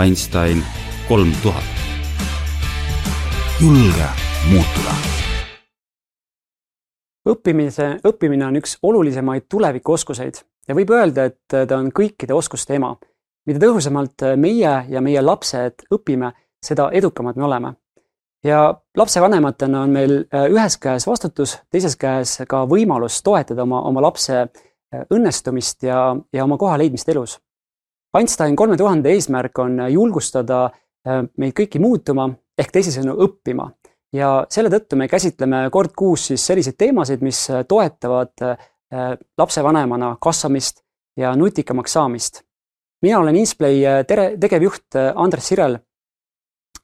Einstein kolm tuhat. julge muutuda. õppimise, õppimine on üks olulisemaid tulevikuoskuseid ja võib öelda, et ta on kõikide oskuste ema. mida tõhusamalt meie ja meie lapsed õpime, seda edukamad me oleme. ja lapsevanematena on meil ühes käes vastutus, teises käes ka võimalus toetada oma, oma lapse õnnestumist ja, ja oma koha leidmist elus Einstein kolme tuhande eesmärk on julgustada äh, meid kõiki muutuma ehk teisisõnu õppima ja selle tõttu me käsitleme kord kuus siis selliseid teemasid, mis toetavad äh, lapsevanemana kasvamist ja nutikamaks saamist. mina olen Insplay äh, tere, tegevjuht Andres Sirel.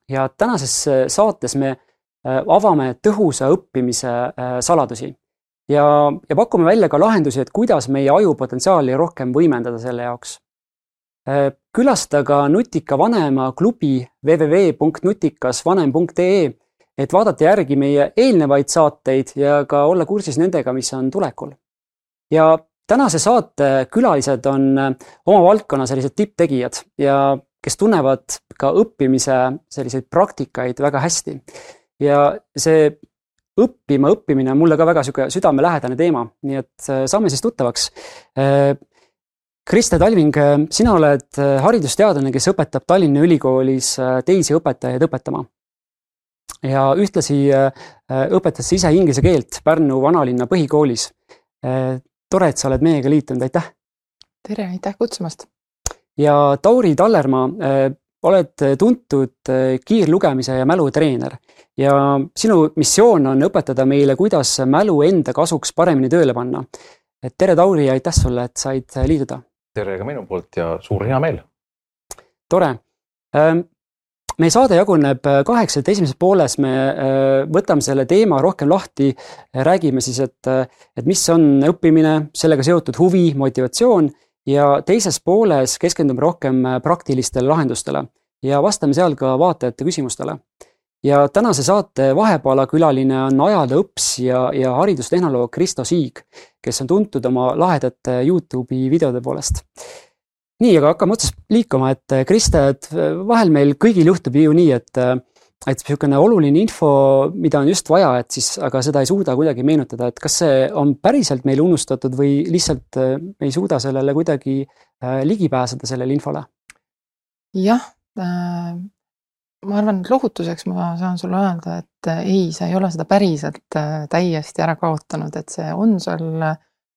ja tänases saates me avame tõhusa õppimise saladusi ja, ja pakume välja ka lahendusi, et kuidas meie aju potentsiaali rohkem võimendada selle jaoks Äh, külasta ka Nutika vanema klubi www.nutikasvanem.ee, et vaadata järgi meie eelnevaid saateid ja ka olla kursis nendega, mis on tulekul. ja tänase saate külalised on äh, oma valdkonna sellised tipptegijad ja kes tunnevad ka õppimise selliseid praktikaid väga hästi. ja see õppima õppimine on mulle ka väga sihuke südamelähedane teema, nii et äh, saame siis tuttavaks. Kriste Talving, sina oled äh, haridusteadlane, kes õpetab Tallinna Ülikoolis äh, teisi õpetajaid õpetama. ja ühtlasi äh, õpetad sa ise inglise keelt Pärnu vanalinna põhikoolis. tore, et sa oled meiega liitunud, aitäh! tere, aitäh kutsumast! ja Tauri Tallermaa, oled tuntud kiirlugemise ja mälutreener ja sinu missioon on õpetada meile, kuidas mälu enda kasuks paremini tööle panna. et tere, Tauri, aitäh sulle, et said liituda tere ka minu poolt ja suur hea meel. tore. Ähm, meie saade jaguneb äh, kaheks, et esimeses pooles me äh, võtame selle teema rohkem lahti, räägime siis, et, äh, et mis on õppimine, sellega seotud huvi, motivatsioon ja teises pooles keskendume rohkem praktilistele lahendustele ja vastame seal ka vaatajate küsimustele ja tänase saate vahepala külaline on ajalooõps ja, ja haridustehnoloog Kristo Siig, kes on tuntud oma lahedate Youtube'i videode poolest. nii, aga hakkame otsast liikuma, et Kriste, et vahel meil kõigil juhtub ju nii, et et niisugune oluline info, mida on just vaja, et siis, aga seda ei suuda kuidagi meenutada, et kas see on päriselt meil unustatud või lihtsalt me ei suuda sellele kuidagi ligi pääseda, sellele infole? jah äh,, ma arvan, et lohutuseks ma saan sulle öelda, et äh, ei, sa ei ole seda päriselt äh, täiesti ära kaotanud, et see on sul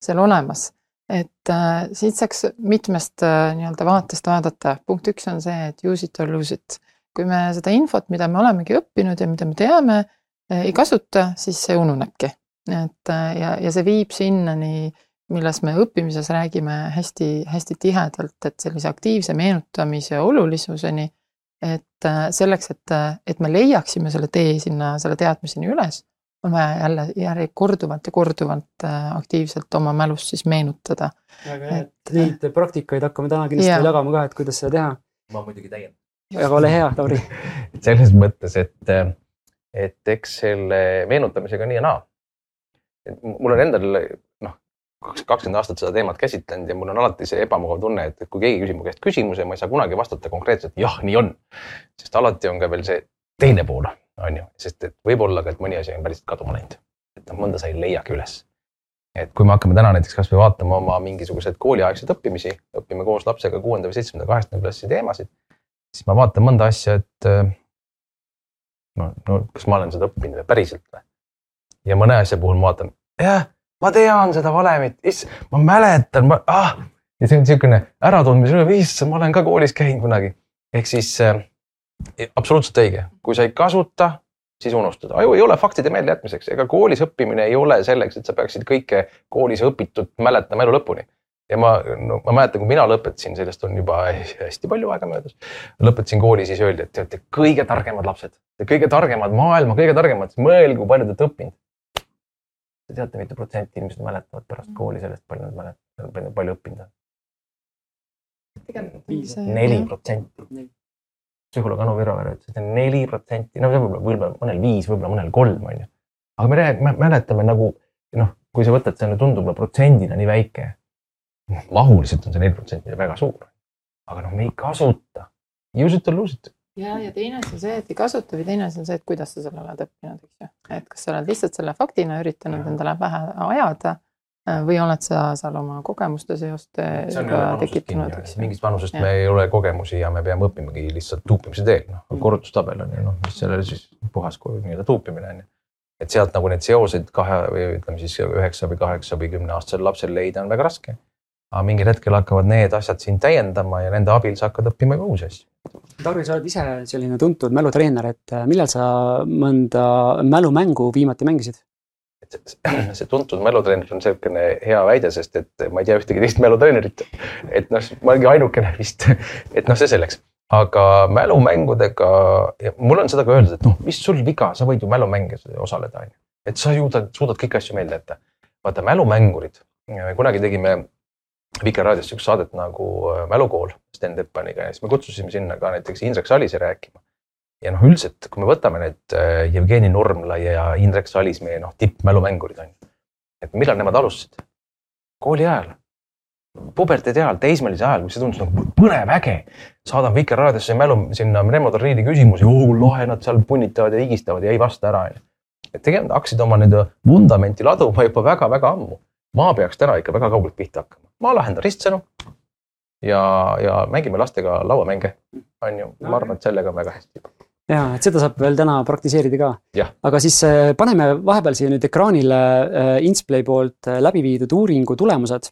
seal olemas. et äh, siit saaks mitmest nii-öelda vaatest vaadata. punkt üks on see, et use it or lose it. kui me seda infot, mida me olemegi õppinud ja mida me teame, ei kasuta, siis see ununebki. et ja, ja see viib sinnani, milles me õppimises räägime hästi-hästi tihedalt, et sellise aktiivse meenutamise olulisuseni et äh, selleks, et, äh, et me leiaksime selle tee sinna selle teadmiseni üles, on vaja jälle järje korduvalt ja korduvalt äh, aktiivselt oma mälust siis meenutada. väga hea, et neid praktikaid hakkame täna kindlasti veel jagama ka, et kuidas seda teha. ma muidugi täiendan. aga ole hea, Tauri selles mõttes, et, et eks selle meenutamisega nii ja naa. mul on endal kakskümmend aastat seda teemat käsitlenud ja mul on alati see ebamugav tunne, et kui keegi küsib mu käest küsimuse, ma ei saa kunagi vastata konkreetselt jah, nii on. sest alati on ka veel see teine pool, on ju, sest et võib-olla ka, et mõni asi on päriselt kaduma läinud. et noh, mõnda sa ei leiagi üles. et kui me hakkame täna näiteks kasvõi vaatama oma mingisuguseid kooliaegseid õppimisi, õpime koos lapsega kuuenda või seitsmenda, kaheksanda klassi teemasid, siis ma vaatan mõnda asja, et no, no kas ma olen seda õppinud päriselt või? ja mõne asja puhul ma vaatan, jah ma tean seda valemit, issand, ma mäletan, ma, ah. ja see on niisugune äratundmise, issand, ma olen ka koolis käinud kunagi. ehk siis äh, absoluutselt õige, kui sa ei kasuta, siis unustada. aju ei ole faktide meeldejätmiseks, ega koolis õppimine ei ole selleks, et sa peaksid kõike koolis õpitut mäletama elu lõpuni. ja ma no,, ma mäletan, kui mina lõpetasin, sellest on juba hästi palju aega möödas. lõpetasin kooli, siis öeldi, et te olete kõige targemad lapsed, kõige targemad, maailma kõige targemad, mõelge, kui palju te olete õppinud Te teate, mitu protsenti inimesed mäletavad pärast mm. kooli sellest, palju nad mäletavad, palju õppinud on? neli protsenti. psühholoog Anu Virover ütles, et neli protsenti, no võib-olla, võib-olla mõnel viis, võib-olla mõnel kolm on ju. aga me räägime, mäletame nagu noh, kui sa võtad, see tundub protsendina nii väike. mahuliselt on see neli protsenti väga suur. aga noh, me ei kasuta, use it or lose it ja, ja teine asi on see, et ei kasuta või teine asi on see, et kuidas sa selle oled õppinud, eks ju. et kas sa oled lihtsalt selle faktina üritanud ja. endale pähe ajada äh, või oled sa seal oma kogemuste seostega tekitanud, eks ju. mingist vanusest ja. me ei ole kogemusi ja me peame õppimagi lihtsalt tuupimise teel, noh mm. korrutustabel on ju noh, mis sellele siis puhas nii-öelda tuupimine on ju et sealt nagu neid seoseid kahe või ütleme siis üheksa või kaheksa või kümne aastasel lapsel leida on väga raske. Aga mingil hetkel hakkavad need asjad sind täiendama ja nende abil sa hakkad õppima ka uusi asju. Tarvi, sa oled ise selline tuntud mälutreener, et äh, millal sa mõnda mälumängu viimati mängisid? see tuntud mälutreener on niisugune hea väide, sest et ma ei tea ühtegi teist mälutreenerit. et noh, ma olengi ainukene vist, et noh, see selleks aga mälumängudega, mul on seda ka öeldud, et noh, mis sul viga, sa võid ju mälumänge osaleda, on ju. et sa suudad, suudad kõiki asju meelde jätta. vaata mälumängurid, kunagi tegime Vikerraadios siukest saadet nagu äh, Mälukool stand-up'iga ja siis me kutsusime sinna ka näiteks Indrek Salise rääkima. ja noh, üldiselt, kui me võtame need äh, Jevgeni Nurmla ja Indrek Salis, meie noh, tippmälumängurid on ju. et millal nemad alustasid? kooli ajal puberteedi ajal, teismelise ajal, mis see tundus nagu põnev, äge. saadan Vikerraadiosse mälu sinna Remo Torriidi küsimusi, lahe, nad seal punnitavad ja higistavad ja ei vasta ära, onju. et tegelikult hakkasid oma nii-öelda vundamenti laduma juba väga-väga ammu. ma peaks täna ikka väga kaugelt pihta hakkama, ma lahendan ristsõnu. ja, ja mängime lastega lauamänge, on ju, ma arvan, et sellega on väga hästi ja, et seda saab veel täna praktiseerida ka. aga siis äh, paneme vahepeal siia nüüd ekraanile äh, Insplay poolt äh, läbi viidud uuringu tulemused.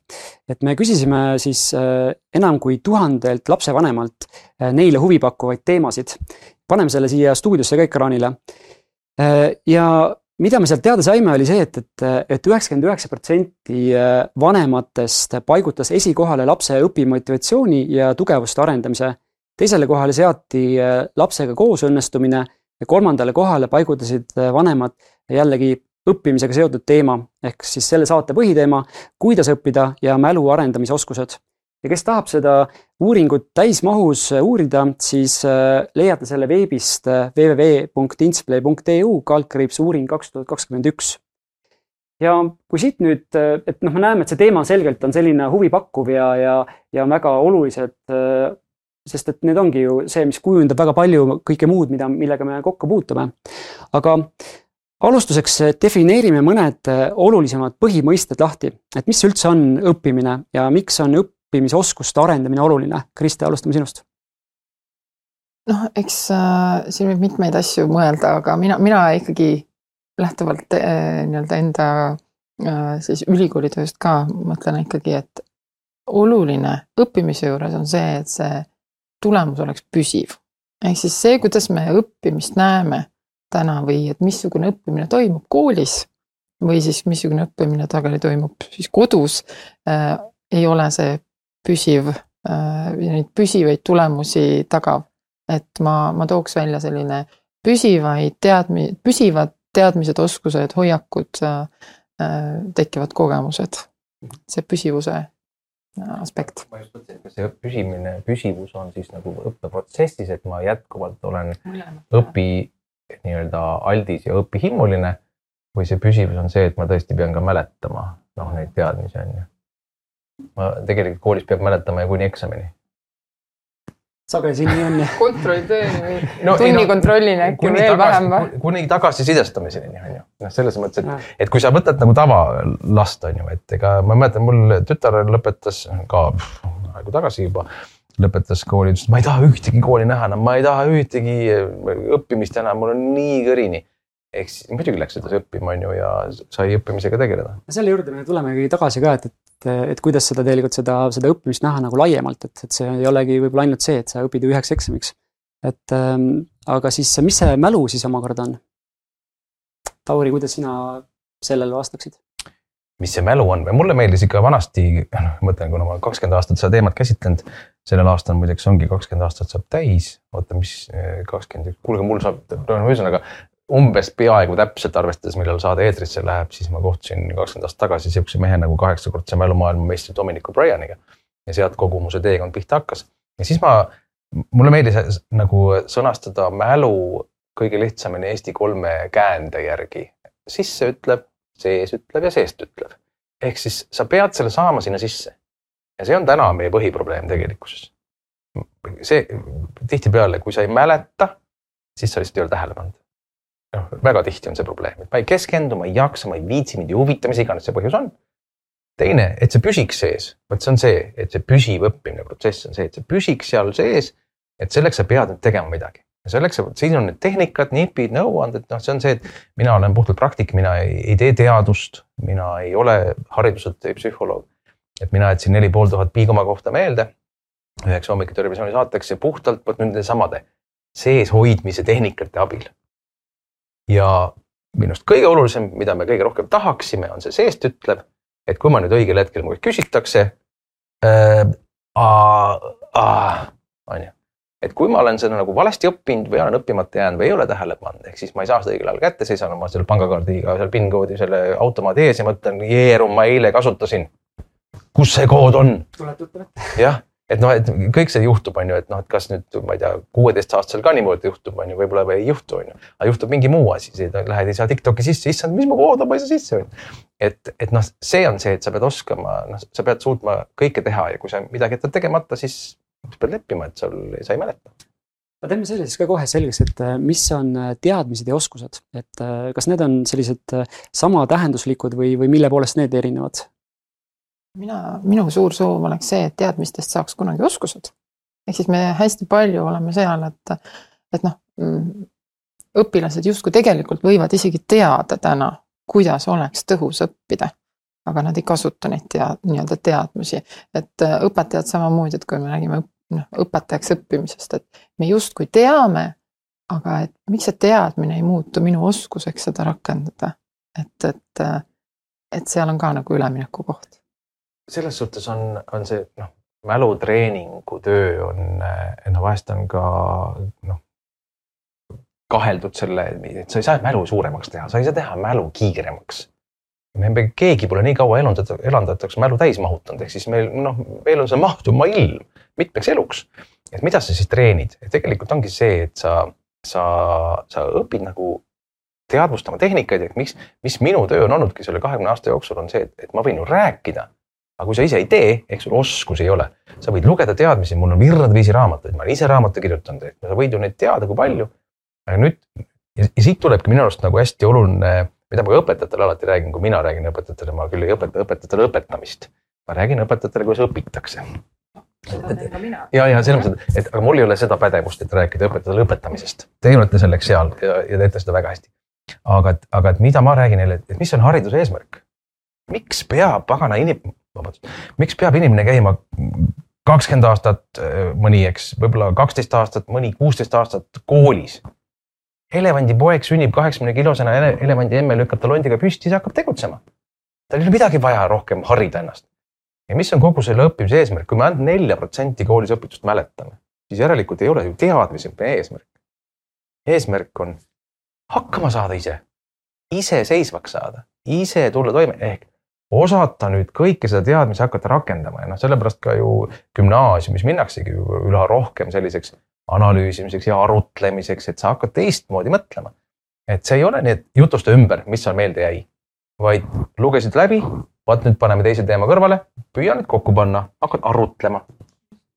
et me küsisime siis enam kui tuhandelt lapsevanemalt neile huvipakkuvaid teemasid. paneme selle siia stuudiosse ka ekraanile. ja mida me sealt teada saime, oli see, et, et, et üheksakümmend üheksa protsenti vanematest paigutas esikohale lapse õpimotivatsiooni ja tugevuste arendamise teisele kohale seati äh, lapsega koos õnnestumine ja kolmandale kohale paigutasid äh, vanemad jällegi õppimisega seotud teema ehk siis selle saate põhiteema, kuidas õppida ja mälu arendamise oskused. Ja kes tahab seda uuringut täismahus äh, uurida, siis leiate selle veebist www.intsplay.eu kaldkriips uuring kaks tuhat kakskümmend üks ja kui siit nüüd, et noh, me näeme, et see teema selgelt on selline huvipakkuv ja, ja, ja väga olulised sest et need ongi ju see, mis kujundab väga palju kõike muud, mida, millega me kokku puutume. aga alustuseks defineerime mõned olulisemad põhimõisted lahti, et mis üldse on õppimine ja miks on õppimisoskuste arendamine oluline. Kriste, alustame sinust. noh, eks äh, siin võib mitmeid asju mõelda, aga mina, mina ikkagi lähtuvalt äh, nii-öelda enda äh, siis ülikoolitööst ka mõtlen ikkagi, et oluline õppimise juures on see, et see tulemus oleks püsiv. ehk siis see, kuidas me õppimist näeme täna või et missugune õppimine toimub koolis või siis missugune õppimine sageli toimub siis kodus äh,, ei ole see püsiv äh,, neid püsivaid tulemusi tagav. et ma, ma tooks välja selline püsivaid teadmi-, püsivad teadmised, oskused, hoiakud äh,, äh tekivad kogemused. see püsivuse aspekt. see püsimine, püsivus on siis nagu õppeprotsessis, et ma jätkuvalt olen õpi nii-öelda aldis ja õpihimuline või see püsivus on see, et ma tõesti pean ka mäletama noh, neid teadmisi on ju. Ma tegelikult koolis peab mäletama ju kuni eksamini sageli see nii on jah. kontrolltööni või no, tunnikontrollini no, äkki veel tagasi, vähem või? kuni tagasisidestamiseni on ju, noh, selles mõttes, et, et kui sa võtad nagu tavalast on ju, et ega ma mäletan, mul tütar lõpetas ka aegu tagasi juba, lõpetas kooli, ütles, et ma ei taha ühtegi kooli näha enam, ma ei taha ühtegi õppimist enam, mul on nii kõrini ehk siis muidugi läks edasi õppima, on ju, ja sai õppimisega tegeleda. selle juurde me tulemegi tagasi ka, et, et, et kuidas seda tegelikult seda, seda õppimist näha nagu laiemalt, et, et see ei olegi võib-olla ainult see, et sa õpid üheks eksamiks. et ähm, aga siis, mis see mälu siis omakorda on? Tauri, kuidas sina sellele vastaksid? mis see mälu on või mulle meeldis ikka vanasti, noh, mõtlen, kuna ma kakskümmend aastat seda teemat käsitlenud, sellel aastal muideks ongi kakskümmend aastat saab täis, oota, mis kakskümmend üks, kuulge, mul saab, no ühesõnaga umbes peaaegu täpselt arvestades, millal saade eetrisse läheb, siis ma kohtusin kakskümmend aastat tagasi sihukese mehe nagu kaheksakordse mälumaailmameistri Dominic O'Brieniga. ja sealt kogu mu see teekond pihta hakkas. ja siis ma, mulle meeldis nagu sõnastada mälu kõige lihtsamini Eesti kolme käände järgi. sisse ütleb, sees ütleb ja seest ütleb. ehk siis sa pead selle saama sinna sisse. ja see on täna meie põhiprobleem tegelikkuses. see tihtipeale, kui sa ei mäleta, siis sa lihtsalt ei ole tähele pannud. Noh, väga tihti on see probleem, et ma ei keskendu, ma ei jaksa, ma ei viitsi, mind ei huvita, mis iganes see põhjus on. teine, et see püsiks sees, vot see on see, et see püsiv õppimine protsess on see, et see püsiks seal sees. et selleks sa pead nüüd tegema midagi ja selleks, siin on need tehnikad, nipid, nõuanded, noh, see on see, et mina olen puhtalt praktik, mina ei, ei tee teadust, mina ei ole hariduselt psühholoog. et mina jätsin neli pool tuhat piigoma kohta meelde üheks hommikutervisiooni saateks ja puhtalt vot nende samade seeshoidmise tehnikate abil. Ja minu arust kõige olulisem, mida me kõige rohkem tahaksime, on see seest ütlev, et kui ma nüüd õigel hetkel mu käest küsitakse äh,. on ju, et kui ma olen seda nagu valesti õppinud või olen õppimata jäänud või ei ole tähele pannud, ehk siis ma ei saa seda õigel ajal kätte, seisan oma selle pangakaardiga seal PIN koodi selle automaadi ees ja mõtlen, jeerum, ma eile kasutasin. kus see kood on? jah, et noh, et kõik see juhtub, on ju, et noh, et kas nüüd ma ei tea, kuueteistaastasel ka niimoodi juhtub, on ju, võib-olla või ei juhtu, on ju. aga juhtub mingi muu asi, lähed ei saa Tiktoki sisse, issand, mis ma ei saa sisse, on ju. et, et noh, see on see, et sa pead oskama, noh, sa pead suutma kõike teha ja kui sa midagi jätad tegemata, siis sa pead leppima, et sul, sa ei mäleta. no teeme selle siis ka kohe selgeks, et äh, mis on äh, teadmised ja oskused, et äh, kas need on sellised sama tähenduslikud või, või mille poolest need erinevad? Mina, minu suur soov oleks see, et teadmistest saaks kunagi oskused. ehk siis me hästi palju oleme seal, et, et noh, mm, õpilased justkui tegelikult võivad isegi teada täna, kuidas oleks tõhus õppida aga nad ei kasuta neid tea-, nii-öelda teadmisi. et õpetajad samamoodi, et kui me räägime noh, õpetajaks õppimisest, et me justkui teame, aga et miks see teadmine ei muutu minu oskuseks seda rakendada. et, et, et seal on ka nagu ülemineku koht. Selles suhtes on, on see noh, mälutreeningu töö on, noh vahest on ka noh, kaheldud selle, et sa ei saa mälu suuremaks teha, sa ei saa teha mälu kiiremaks me keegi pole nii kaua et oleks mälu täis mahutanud, ehk siis meil noh, meil on see mahtuma ilm mitmeks eluks. et mida sa siis treenid, tegelikult ongi see, et sa, sa, sa õpid nagu teadvustama tehnikaid, et miks, mis minu töö on olnudki selle kahekümne aasta jooksul, on see, et ma võin ju rääkida. Aga kui sa ise ei tee, ehk sul oskusi ei ole, sa võid lugeda teadmisi, mul on virrade viisi raamatuid, ma olen ise raamatuid kirjutanud, et sa võid ju neid teada, kui palju. aga nüüd ja, ja siit tulebki minu arust nagu hästi oluline mida ma ka õpetajatele alati räägin, kui mina räägin õpetajatele, ma küll ei õpeta õpetajatele õpetamist. ma räägin õpetajatele, kuidas õpitakse. ja, ja selles mõttes, et, aga mul ei ole seda pädevust, et rääkida õpetajatele õpetamisest. Teie olete selleks seal ja, ja teete seda väga hästi. aga, aga et mida ma räägin neile, et mis on hariduse eesmärk? miks peab pagana inim-, vabandust, miks peab inimene käima kakskümmend aastat mõni, eks, võib-olla kaksteist aastat, mõni kuusteist aastat koolis elevandipoeg sünnib kaheksakümne kilosena ele, elevandi emme, lükkab ta londiga püsti, siis hakkab tegutsema. tal ei ole midagi vaja rohkem harida ennast. ja mis on kogu selle õppimise eesmärk, kui me ainult nelja protsenti koolis õpitust mäletame, siis järelikult ei ole ju teadmised meie eesmärk. eesmärk on hakkama saada ise, iseseisvaks saada, ise tulla toime ehk osata nüüd kõike seda teadmisi hakata rakendama ja noh, sellepärast ka ju gümnaasiumis minnaksegi üha rohkem selliseks analüüsimiseks ja arutlemiseks, et sa hakkad teistmoodi mõtlema. et see ei ole nii, et jutusta ümber, mis seal meelde jäi, vaid lugesid läbi, vaat nüüd paneme teise teema kõrvale, püüa nüüd kokku panna, hakkad arutlema.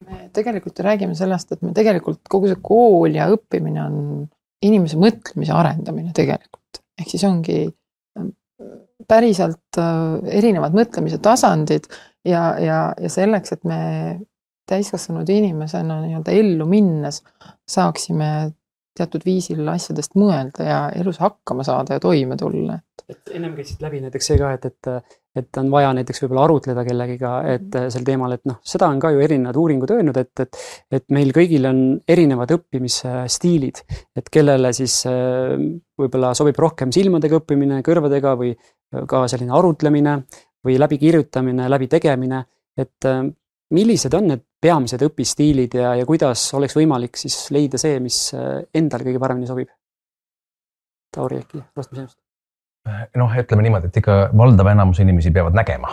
me tegelikult ju räägime sellest, et me tegelikult kogu see kool ja õppimine on inimese mõtlemise arendamine tegelikult, ehk siis ongi päriselt äh, erinevad mõtlemise tasandid ja, ja, ja selleks, et me täiskasvanud inimesena nii-öelda ellu minnes saaksime teatud viisil asjadest mõelda ja elus hakkama saada ja toime tulla. et ennem käisid läbi näiteks see ka, et, et, et on vaja näiteks võib-olla arutleda kellegiga, et mm. sel teemal, et noh, seda on ka ju erinevad uuringud öelnud, et, et, et meil kõigil on erinevad õppimisstiilid, et kellele siis äh, võib-olla sobib rohkem silmadega õppimine, kõrvadega või ka selline arutlemine või läbikirjutamine, läbi tegemine, et äh, millised on need peamised õpistiilid ja, ja kuidas oleks võimalik siis leida see, mis äh, endale kõige paremini sobib? Tauri äkki alustame sinust? Noh, ütleme niimoodi, et ikka valdav enamus inimesi peavad nägema.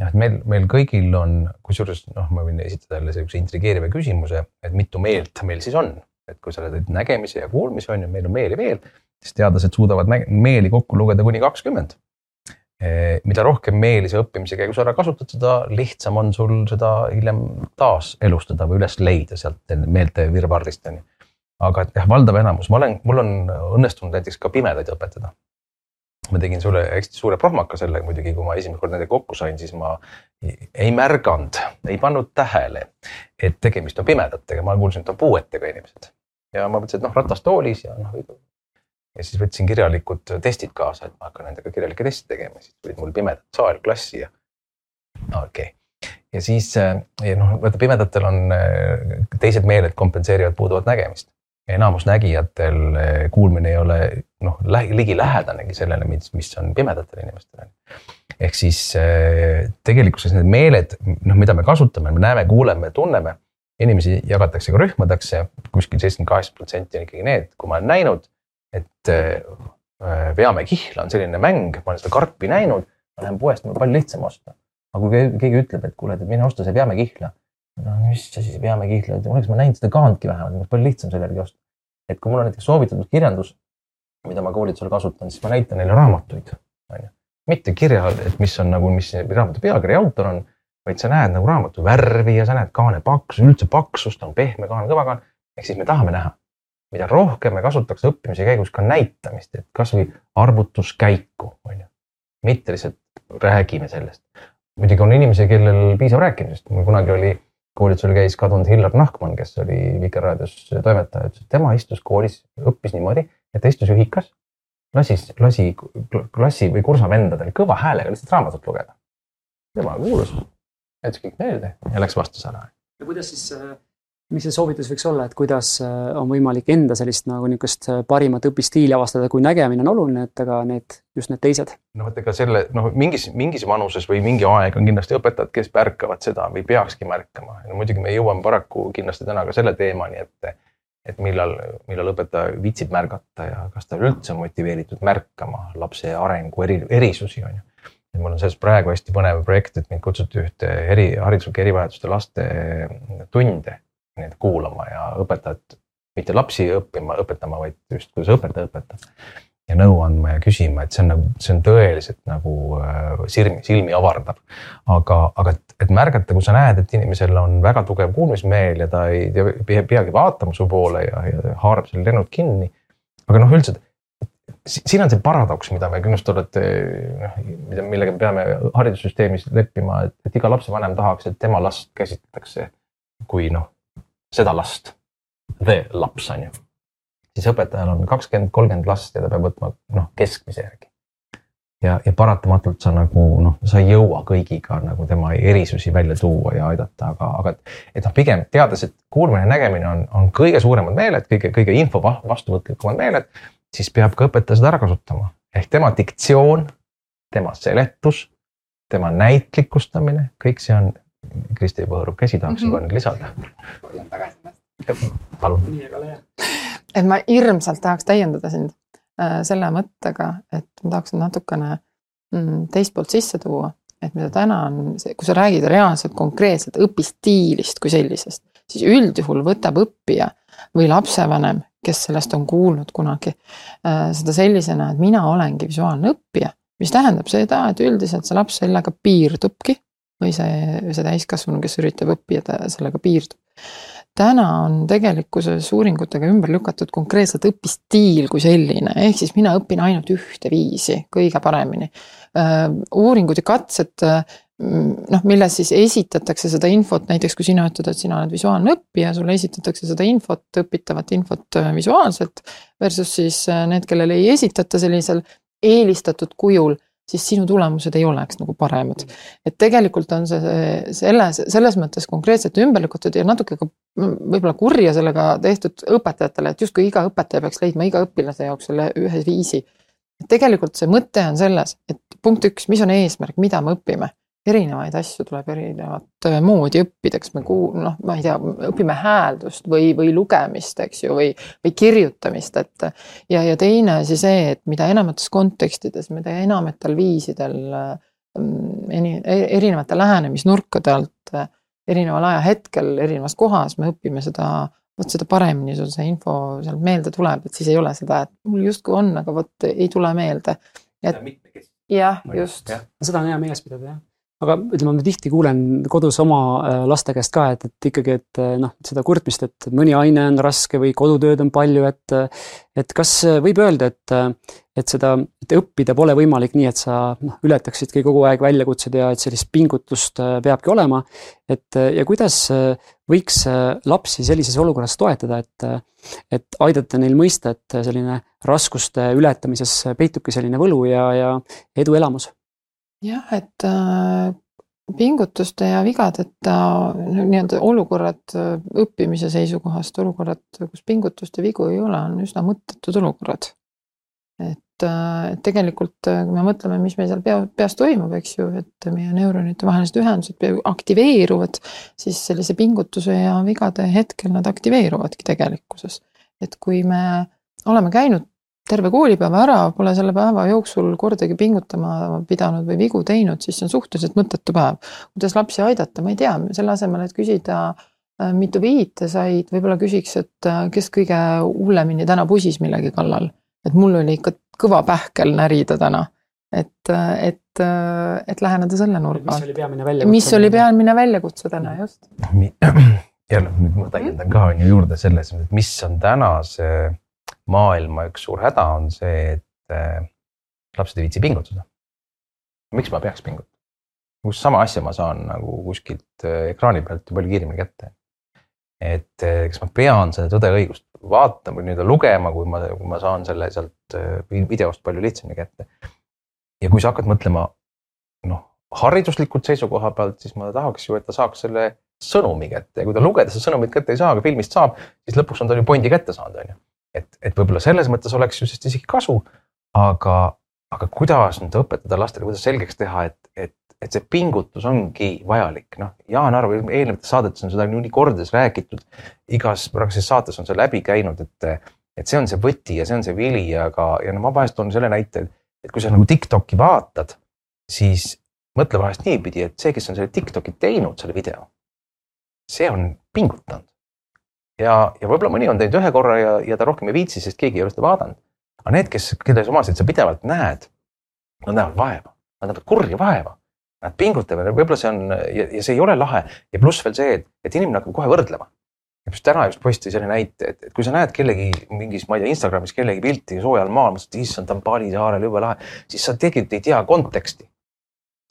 jah, et meil, meil kõigil on, kusjuures noh, ma võin esitada jälle sihukese intrigeeriva küsimuse, et mitu meelt meil siis on, et kui sa räägid nägemise ja kuulmise on ju, meil on meeli veel, siis teadlased suudavad meeli kokku lugeda kuni kakskümmend mida rohkem meeli sa õppimise käigus ära kasutad, seda lihtsam on sul seda hiljem taas elustada või üles leida sealt meelte virvarrist onju. aga et jah, valdav enamus, ma olen, mul on õnnestunud näiteks ka pimedaid õpetada. Ma tegin sulle hästi suure prohmaka sellega muidugi, kui ma esimest korda nendega kokku sain, siis ma ei märganud, ei pannud tähele, et tegemist on pimedatega, ma kuulsin, et on puuetega inimesed. Ja ma mõtlesin, et noh, ratastoolis ja noh, ja siis võtsin kirjalikud testid kaasa, et ma hakkan nendega kirjalikke teste tegema, siis tulid mul pimedad saal klassi ja okei. Okay.. ja siis äh, ja noh, vaata pimedatel on äh, teised meeled kompenseerivad puuduvat nägemist. Enamus nägijatel äh, kuulmine ei ole noh, ligilähedanegi sellele, mis, mis on pimedatel inimestel. ehk siis tegelikkuses need meeled, noh, mida me kasutame, me näeme, kuuleme, tunneme, inimesi jagatakse ka rühmadesse kuskil seitsekümmend kaheksa protsenti on ikkagi need, kui ma olen näinud et äh, veame kihla on selline mäng, ma olen seda karpi näinud, ma lähen poest, mul on palju lihtsam osta. aga kui keegi ütleb, et kuule, et mine osta see veamekihla. no mis asi see veamekihla, oleks ma näinud seda kaantki vähemalt, oleks palju lihtsam selle järgi osta. Et kui mul on näiteks soovitatud kirjandus, mida ma koolitusel kasutan, siis ma näitan neile raamatuid, on ju. mitte kirja, et mis on nagu, mis raamatu pealkiri autor on, vaid sa näed nagu raamatu värvi ja sa näed kaane paksust, üldse paksust, on pehme kaan, kõva kaan. ehk siis me tahame näha mida rohkem me kasutaks õppimise käigus ka näitamist, et kasvõi arvutuskäiku, on ju. mitte lihtsalt räägime sellest. muidugi on inimesi, kellel piisab rääkimisest, mul kunagi oli, koolitusel käis kadunud Hillar Nahkman, kes oli Vikerraadios toimetaja, ütles, et tema istus koolis, õppis niimoodi, et ta istus ühikas, lasi, lasi klassi või kursa vendadel kõva häälega lihtsalt raamatut lugeda. tema kuulus, jättis kõik meelde ja läks vastus ära. ja kuidas siis äh mis see soovitus võiks olla, et kuidas äh, on võimalik enda sellist nagu niisugust äh, parimat õpistiili avastada, kui nägemine on oluline, et aga need, just need teised? no vot, ega selle noh, mingis, mingis vanuses või mingi aeg on kindlasti õpetajad, kes märkavad seda või peakski märkama. no muidugi me jõuame paraku kindlasti täna ka selle teemani, et, et millal, millal õpetaja viitsib märgata ja kas ta üldse on motiveeritud märkama lapse arengu eri, erisusi, on ju et mul on selles praegu hästi põnev projekt, et mind kutsuti ühte eri, hariduslike erivajaduste laste tunde neid kuulama ja õpetajat, mitte lapsi õppima, õpetama, vaid just kuidas õpetaja õpetab. ja nõu andma ja küsima, et see on nagu, see on tõeliselt nagu äh, silmi, silmi avardav. aga, aga et, et märgata, kui sa näed, et inimesel on väga tugev kuulmismeel ja ta ei pea, peagi vaatama su poole ja, ja haarab selle lennud kinni. aga noh, üldiselt siin on see paradoks, mida me kindlasti olete, noh, mida, millega me peame haridussüsteemis leppima, et, et iga lapsevanem tahaks, et tema last käsitletakse kui noh, seda last, the laps on ju. siis õpetajal on kakskümmend, kolmkümmend last ja ta peab võtma noh, keskmise järgi. ja, ja paratamatult sa nagu noh, sa ei jõua kõigiga nagu tema erisusi välja tuua ja aidata, aga, aga et, et noh, pigem teades, et kuulmine ja nägemine on, on kõige suuremad meeled, kõige, kõige info vastuvõtlikumad meeled, siis peab ka õpetaja seda ära kasutama ehk tema diktsioon, tema seletus, tema näitlikustamine, kõik see on Kristi Põõru käsi tahaks juba mm -hmm. nüüd lisada. palun. et ma hirmsalt tahaks täiendada sind äh, selle mõttega, et ma tahaks natukene mm, teist poolt sisse tuua, et mida täna on, kui sa räägid reaalselt konkreetselt õpistiilist kui sellisest, siis üldjuhul võtab õppija või lapsevanem, kes sellest on kuulnud kunagi, äh, seda sellisena, et mina olengi visuaalne õppija, mis tähendab seda, et üldiselt see laps sellega piirdubki või see, see täiskasvanu, kes üritab õppida, sellega piirdub. täna on tegelikkuses uuringutega ümber lükatud konkreetselt õpistiil kui selline, ehk siis mina õpin ainult ühte viisi kõige paremini. uuringud ja katsed noh, milles siis esitatakse seda infot, näiteks kui sina ütled, et sina oled visuaalne õppija, sulle esitatakse seda infot, õpitavat infot visuaalselt. Versus siis need, kellele ei esitata sellisel eelistatud kujul siis sinu tulemused ei oleks nagu paremad. et tegelikult on see selles, selles mõttes konkreetselt ümber lükatud ja natuke ka võib-olla kurja sellega tehtud õpetajatele, et justkui iga õpetaja peaks leidma iga õpilase jaoks selle ühe viisi. tegelikult see mõte on selles, et punkt üks, mis on eesmärk, mida me õpime erinevaid asju tuleb erinevat äh, moodi õppida, kas me kuul-, noh, ma ei tea, õpime hääldust või, või lugemist, eks ju, või, või kirjutamist, et. ja, ja teine asi see, et mida enamates kontekstides, mida enamatel viisidel mm, erinevate lähenemisnurkade alt, erineval ajahetkel, erinevas kohas me õpime seda, vot seda paremini sul see info sealt meelde tuleb, et siis ei ole seda, et mul justkui on, aga vot ei tule meelde. jah, just. Seda on hea meeles pidada jah. Aga ütleme, ma tihti kuulen kodus oma äh, laste käest ka, et, et ikkagi, et äh, noh, seda kurtmist, et mõni aine on raske või kodutööd on palju, et et kas võib öelda, et et seda, et õppida pole võimalik nii, et sa noh, ületaksidki kogu aeg väljakutsed ja et sellist pingutust äh, peabki olema. et äh, ja kuidas äh, võiks äh, lapsi sellises olukorras toetada, et et aidata neil mõista, et selline raskuste ületamises peitubki selline võlu ja, ja eduelamus jah, et äh, pingutuste ja vigadeta nii-öelda olukorrad äh, õppimise seisukohast, olukorrad, kus pingutust ja vigu ei ole, on üsna mõttetud olukorrad. et, et tegelikult, kui me mõtleme, mis meil seal pea, peas toimub, eks ju, et meie neuronite vahelised ühendused aktiveeruvad, siis sellise pingutuse ja vigade hetkel nad aktiveeruvadki tegelikkuses. et kui me oleme käinud terve koolipäeva ära, pole selle päeva jooksul kordagi pingutama pidanud või vigu teinud, siis see on suhteliselt mõttetu päev. kuidas lapsi aidata, ma ei tea, selle asemel, et küsida, mitu viite said, võib-olla küsiks, et äh, kes kõige hullemini täna pusis millegi kallal. et mul oli ikka kõva pähkel närida täna. et, et, et läheneda selle nurga mis alt. oli peamine väljakutse? mis oli peamine väljakutse täna just. jälle nüüd ma täiendan ka on ju juurde selles, et mis on tänase maailma üks suur häda, on see, et äh, lapsed ei viitsi pingutada. miks ma peaks pingutama? kus sama asja ma saan nagu kuskilt äh, ekraani pealt ju palju kiiremini kätte. et äh, kas ma pean seda tõde õigust vaatama või nii-öelda lugema, kui ma, kui ma saan selle sealt videost palju lihtsamini kätte. ja kui sa hakkad mõtlema noh, hariduslikult seisukoha pealt, siis ma tahaks ju, et ta saaks selle sõnumi kätte ja kui ta lugeda seda sõnumit kätte ei saa, aga filmist saab, siis lõpuks on ta ju pointi kätte saanud, on ju. et, et võib-olla selles mõttes oleks ju sellest isegi kasu, aga, aga kuidas nüüd õpetada lastele, kuidas selgeks teha, et, et, et see pingutus ongi vajalik, noh, Jaan Arv eelnevates saadetes on seda nii kordades räägitud. igas praeguses saates on see läbi käinud, et, et see on see võti ja see on see vili, aga, ja no ma vahest toon selle näite, et kui sa nagu Tiktoki vaatad, siis mõtle vahest niipidi, et see, kes on selle Tiktoki teinud, selle video, see on pingutanud. ja, ja võib-olla mõni on teinud ühe korra ja, ja ta rohkem ei viitsi, sest keegi ei ole seda vaadanud. aga need, kes, kelle omasid sa pidevalt näed, nad näevad vaeva, nad näevad kurja vaeva. Nad pingutavad ja võib-olla see on ja, ja see ei ole lahe ja pluss veel see, et, et inimene hakkab kohe võrdlema. just täna just posti selle näite, et, et kui sa näed kellegi mingis, ma ei tea, Instagramis kellegi pilti soojal maal, mõtled, issand, ta on Bali saarel, jube lahe, siis sa tegelikult ei tea konteksti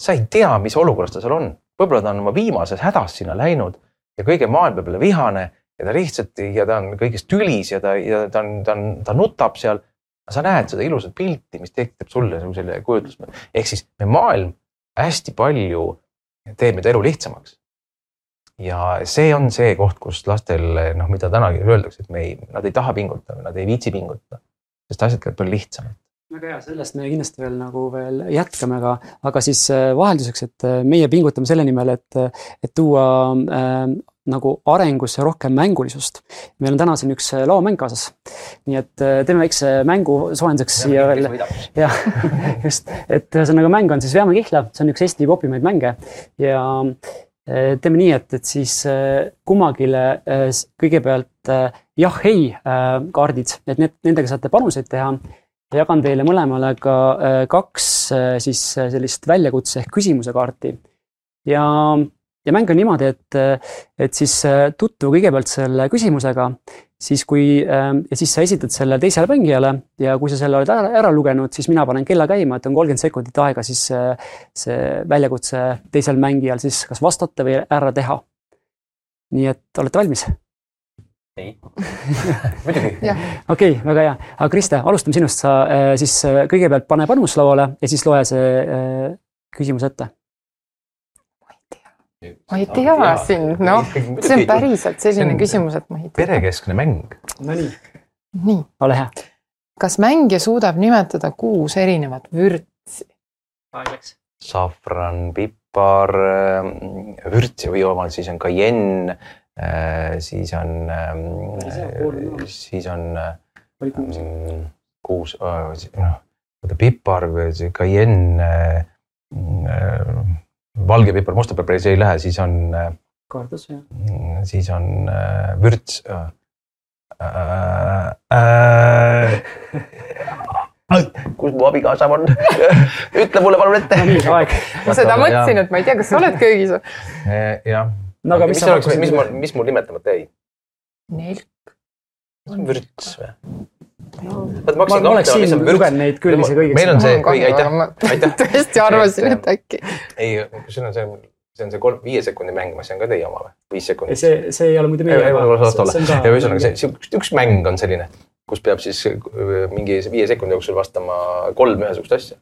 sa ei tea, mis olukorras ta seal on, võib-olla ta on oma viimases hädas sinna läinud ja kõige maailm peab talle vihane ja ta lihtsalt ja ta on kõigest tülis ja ta, ja ta on, ta on, ta nutab seal. sa näed seda ilusat pilti, mis tekitab sulle nagu selle kujutluse, ehk siis me maailm hästi palju teeb meid elu lihtsamaks. ja see on see koht, kus lastel noh, mida tänagi öeldakse, et me ei, nad ei taha pingutada, nad ei viitsi pingutada, sest asjad käivad palju lihtsamalt. väga hea, sellest me kindlasti veel nagu veel jätkame, aga, aga siis äh, vahelduseks, et äh, meie pingutame selle nimel, et, et tuua äh, nagu arengusse rohkem mängulisust. meil on täna siin üks äh, laomäng kaasas. nii et äh, teeme väikse mängu soojenduseks siia veel. jah, just, et ühesõnaga mäng on siis Veame kihla, see on üks Eesti popimaid mänge ja äh, teeme nii, et, et siis kummagile kõigepealt jah-ei kaardid, et need, nendega saate panuseid teha jagan teile mõlemale ka kaks siis sellist väljakutse ehk küsimuse kaarti. ja, ja mäng on niimoodi, et, et siis äh, tutvu kõigepealt selle küsimusega, siis kui äh, ja siis sa esitad selle teisele mängijale ja kui sa selle oled ära, ära lugenud, siis mina panen kella käima, et on kolmkümmend sekundit aega siis äh, see väljakutse teisel mängijal siis kas vastata või ära teha. nii et olete valmis? ei, muidugi. okei väga hea, aga Kriste, alustame sinust, sa äh, siis äh, kõigepealt pane panus lauale ja siis loe see äh, küsimus ette. Ma ei tea sind, noh, see on päriselt selline see on- küsimus, et ma ei tea. perekeskne mäng. Nonii, nii, ole hea. kas mängija suudab nimetada kuus erinevat vürtsi? aeg läks. safran, pipar, vürts ja või omal siis on kajenn, siis on on, olemas. siis on kuus. mm, kuus, noh, oota pipar, kajenn, valge pipar, musta pipar ei lähe, siis on, kaardus jah. siis on äh, vürts äh,. Äh, kus mu abikaasa on ütle mulle palun ette. ma seda mõtlesin, et ma ei tea, kas sa oled köögis või? jah. no aga mis, mis oleks, mis mul, mis mul nimetamata jäi? Nelk. vürts või? Ma, ma oleks siin lugenud neid küll isegi õigesti. meil on see, aitäh, aitäh. tõesti arvasin, et äkki. ei, siin on see, see on see kolm, viie sekundi mäng, ma see on ka teie oma või? viis sekundit. see, see ei ole muidu meie oma. ühesõnaga see, see üks, üks mäng on selline, kus peab siis äh, mingi viie sekundi jooksul vastama kolm ühesugust asja.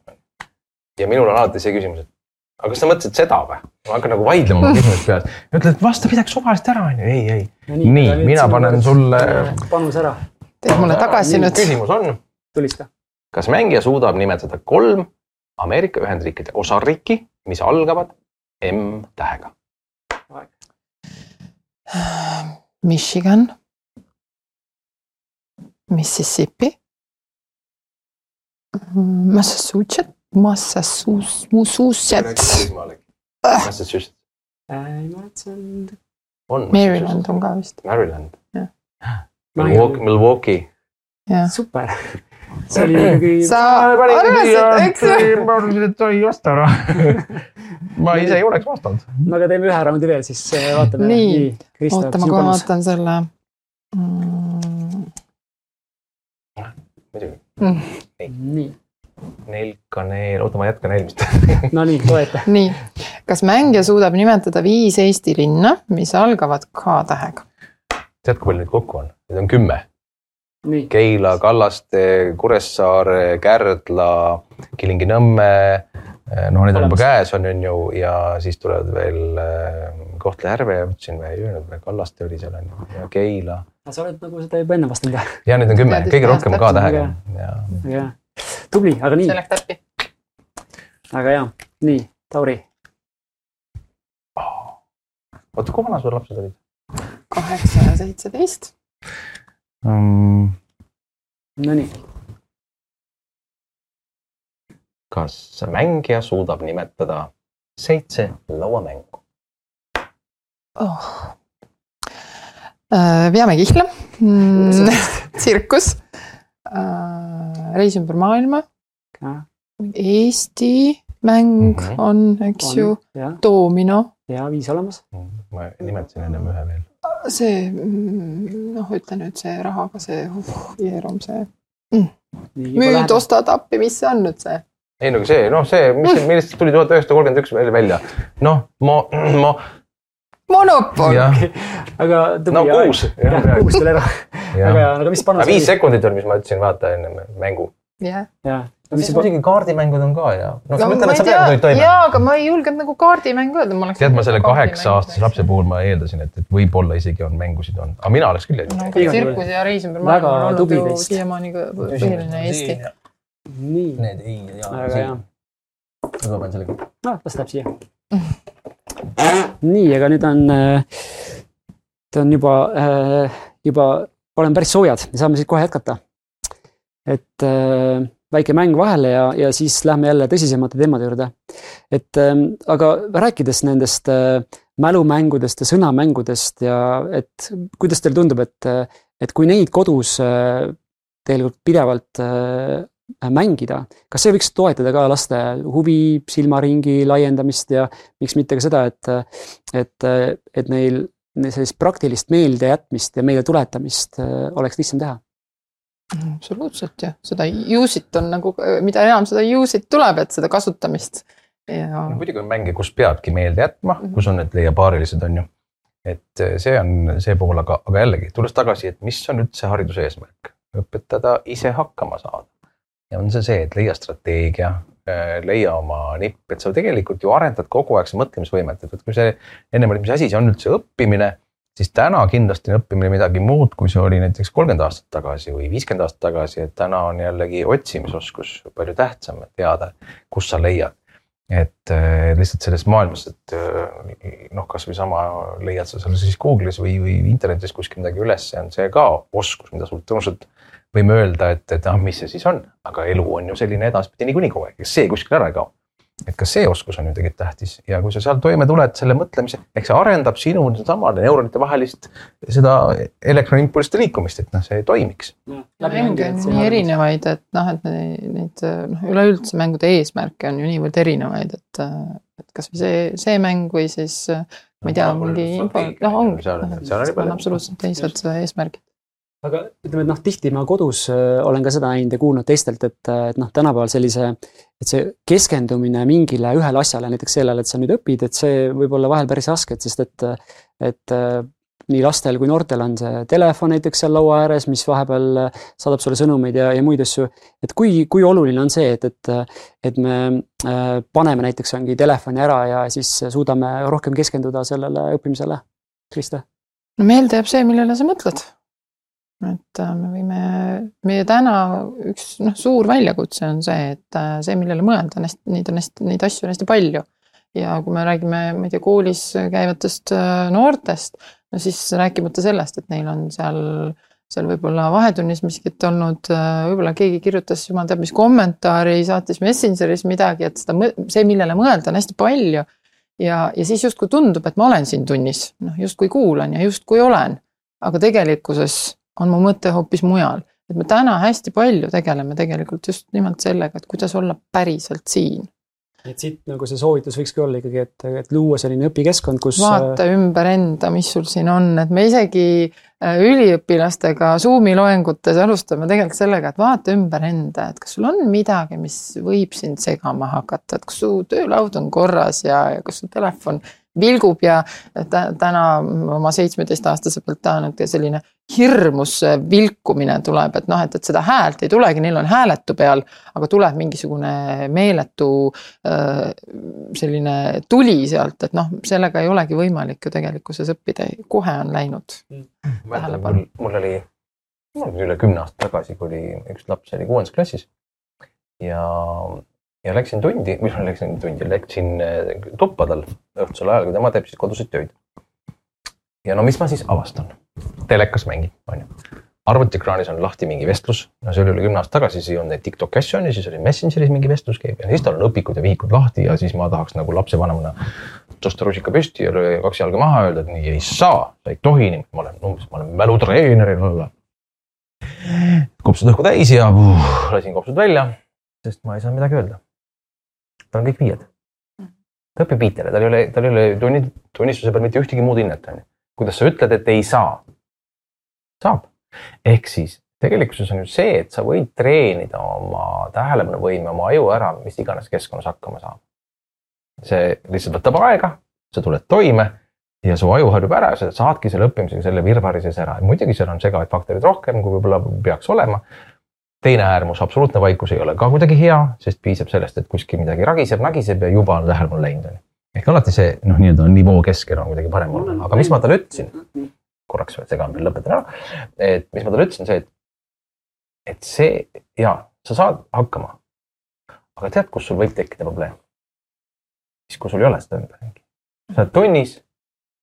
ja minul on alati see küsimus, et aga kas sa mõtlesid seda või? ma hakkan nagu vaidlema oma küsimust peas. ütled, vasta midagi suvalist ära, onju. ei, ei. nii, nii, mina panen sulle. panus ära. Teed mulle tagasi nüüd. küsimus on. tulista. kas mängija suudab nimetada kolm Ameerika Ühendriikide osariiki, mis algavad M tähega? Michigan, Mississippi, Massachusetts, Massachusetts, Massachusetts. Massachusetts. on. Maryland on ka vist. Maryland. Milwaukee. Milwaukee. super see oli ikkagi. sa arvasid, eks ju? ma arvasin, et ei vasta ära ma ise ei oleks vastanud. no aga teeme ühe raundi veel, siis äh, vaatame. nii, oota, ma kohe vaatan selle mm.. muidugi mm.. nii. nelkaneel, oota, ma jätkan eelmist no nii, loeta. nii, kas mängija suudab nimetada viis Eesti linna, mis algavad K tähega? Tead, kui palju neid kokku on? Neid on kümme Keila, Kallaste, Kuressaare, Kärdla, Kilingi-Nõmme. noh, need on juba käes on, on ju, ja siis tulevad veel äh, Kohtla-Järve, ütlesin või ei öelnud Kallaste oli seal on ju ja Keila. sa oled nagu seda juba enne vastanud jah? ja neid on kümme, kõige rohkem K tähega. tubli, aga nii. see läks täppi. väga hea, nii, Tauri. oota, kui vana sul lapsed olid? Kaheksa ja seitseteist um,. Nonii. kas mängija suudab nimetada seitse lauamängu oh.? Äh, veame kihla mm,, tsirkus uh,, reis ümber maailma. Eesti mäng mm -hmm. on, eks on, ju, doomino. ja viis olemas. ma nimetasin ennem ühe veel see mm, noh, ütle nüüd see rahaga see uh, jeerum see mm.. müüd, osta, tappi, mis see on nüüd see? ei no see, noh, see, mis mm., millest tuli tuhat üheksasada kolmkümmend üks välja, noh, ma, ma. monopol. aga. no kuus. jah, kuus tuli ära. hea, aga mis panus. viis sekundit on, mis ma ütlesin, vaata enne mängu. jah. Jah siis muidugi kaardimängud on ka ja. no ma ei tea, jaa, aga ma ei julgenud nagu kaardimängu öelda. tead, ma selle kaheksa aastase lapse puhul ma eeldasin, et, et võib-olla isegi on mängusid on, aga mina oleks küll eeldanud no,. tsirkus ja reis ümber maailma on olnud ju siiamaani põhiline Eesti. nii. Need ei, jaa. väga hea. aga ma panen selle ka. noh, las läheb siia. nii, aga nüüd on, ta on juba, juba, oleme päris soojad, me saame siit kohe jätkata. et väike mäng vahele ja, ja siis lähme jälle tõsisemate teemade juurde. et ähm, aga rääkides nendest äh, mälumängudest ja sõnamängudest ja et kuidas teile tundub, et, et kui neid kodus äh, tegelikult pidevalt äh, mängida, kas see võiks toetada ka laste huvi, silmaringi laiendamist ja miks mitte ka seda, et, et, et neil sellist praktilist meeldejätmist ja meelde tuletamist oleks lihtsam teha absoluutselt jah, seda use'it on nagu, mida enam seda use'it tuleb, et seda kasutamist ja muidugi on mänge, kus peadki meelde jätma mm, -hmm. kus on need leiapaarilised, on ju. et eh, see on see pool, aga, aga jällegi tulles tagasi, et mis on üldse hariduse eesmärk, õpetada ise hakkama saada. ja on see see, et leia strateegia, eh, leia oma nipp, et sa tegelikult ju arendad kogu aeg seda mõtlemisvõimet, et kui see ennem oli, mis asi see on üldse õppimine siis täna kindlasti on õppimine midagi muud, kui see oli näiteks kolmkümmend aastat tagasi või viiskümmend aastat tagasi, et täna on jällegi otsimisoskus palju tähtsam, et teada, kus sa leiad. et äh, lihtsalt selles maailmas, et äh, noh, kasvõi sama leiad sa seal siis Google'is või, või internetis kuskil midagi üles, on see ka oskus, mida sul tõenäoliselt võime öelda, et, et ah, mis see siis on, aga elu on ju selline edaspidi niikuinii kogu aeg, see kuskile ära ei kao et ka see oskus on ju tegelikult tähtis. Ja kui sa seal toime tuled selle mõtlemise, ehk see arendab sinu sedasama neuronite vahelist seda elektrooniimpulsside liikumist, et noh, see toimiks. mänge on nii erinevaid, et noh, et neid noh, üleüldse mängude eesmärke on ju niivõrd erinevaid, et, et kasvõi see, see mäng või siis ma ei tea, mingi info, noh ongi, seal on absoluutselt teised eesmärgid. Aga ütleme, et noh, tihti ma kodus äh, olen ka seda näinud ja kuulnud teistelt, et, äh, et noh, tänapäeval sellise, et see keskendumine mingile ühele asjale, näiteks sellele, et sa nüüd õpid, et see võib olla vahel päris raske, et sest et, et äh, nii lastel kui noortel on see telefon näiteks seal laua ääres, mis vahepeal saadab sulle sõnumeid ja, ja muid asju. et kui, kui oluline on see, et, et, et me paneme näiteks ongi telefoni ära ja siis suudame rohkem keskenduda sellele õppimisele? Krista? no meelde jääb see, millele sa mõtled et äh, me võime, meie täna üks noh, suur väljakutse on see, et äh, see, millele mõelda neid on hästi, neid asju on hästi palju. ja kui me räägime, ma ei tea, koolis käivatest äh, noortest, no siis rääkimata sellest, et neil on seal, seal võib-olla vahetunnis miskit olnud, võib-olla keegi kirjutas jumal teab mis kommentaari, saatis Messengeris midagi, et seda, see, millele mõelda, on hästi palju. ja, ja siis justkui tundub, et ma olen siin tunnis, noh justkui kuulan ja justkui olen, aga tegelikkuses on mu mõte hoopis mujal. et me täna hästi palju tegeleme tegelikult just nimelt sellega, et kuidas olla päriselt siin. et siit nagu see soovitus võikski olla ikkagi, et, et luua selline õpikeskkond, kus. vaata ümber enda, mis sul siin on, et me isegi äh, üliõpilastega Zoomi loengutes alustame tegelikult sellega, et vaata ümber enda, et kas sul on midagi, mis võib sind segama hakata, et kas su töölaud on korras ja, ja kas su telefon vilgub ja täna oma seitsmeteistaastase pealt tahan, et selline hirmus vilkumine tuleb, et noh, et, et seda häält ei tulegi, neil on hääletu peal, aga tuleb mingisugune meeletu selline tuli sealt, et noh, sellega ei olegi võimalik ju tegelikkuses õppida, kohe on läinud. mul, mul oli, mul oli üle kümne aasta tagasi, kui oli üks laps oli kuuendas klassis ja ja läksin tundi, või ma läksin tundi, läksin äh, tuppa tal õhtusel ajal, kui tema teeb siis koduseid töid. ja no mis ma siis avastan? telekas mängib, onju. arvutiekraanis on lahti mingi vestlus, no see oli üle kümne aasta tagasi, siis ei olnud neid TikTok'i asju onju, siis oli Messengeris mingi vestlus käib ja siis tal on õpikud ja vihikud lahti ja siis ma tahaks nagu lapsevanemana tõsta rusika püsti ja lüüa kaks jalga maha, öelda, et nii ei saa, sa ei tohi ma olen umbes, ma olen mälutreener ja kopsud õhku täis ja uh, lasin kopsud välja, sest ma ei saanud midagi öelda tal on kõik viied. ta õpib viitele, tal ei ole, tal ei ole tunni, tunnistuse peal mitte ühtegi muud hinnet, on ju. kuidas sa ütled, et ei saa? saab. ehk siis tegelikkuses on ju see, et sa võid treenida oma tähelepanuvõime, oma aju ära, mis iganes keskkonnas hakkama saama. see lihtsalt võtab aega, sa tuled toime ja su aju harjub ära, sa saadki selle õppimisega selle virvarri sees ära. muidugi seal on segavaid faktoreid rohkem, kui võib-olla peaks olema teine äärmus, absoluutne vaikus ei ole ka kuidagi hea, sest piisab sellest, et kuskil midagi ragiseb, nagiseb ja juba on tähelepanu läinud, on ju. ehk alati see noh, nii-öelda nivoo keskel on kuidagi parem olla, aga mis ma talle ütlesin, korraks segan veel, lõpetan ära. et mis ma talle ütlesin, see, et, et see ja sa saad hakkama. aga tead, kus sul võib tekkida probleem? siis, kui sul ei ole seda ümberringi. sa oled tunnis,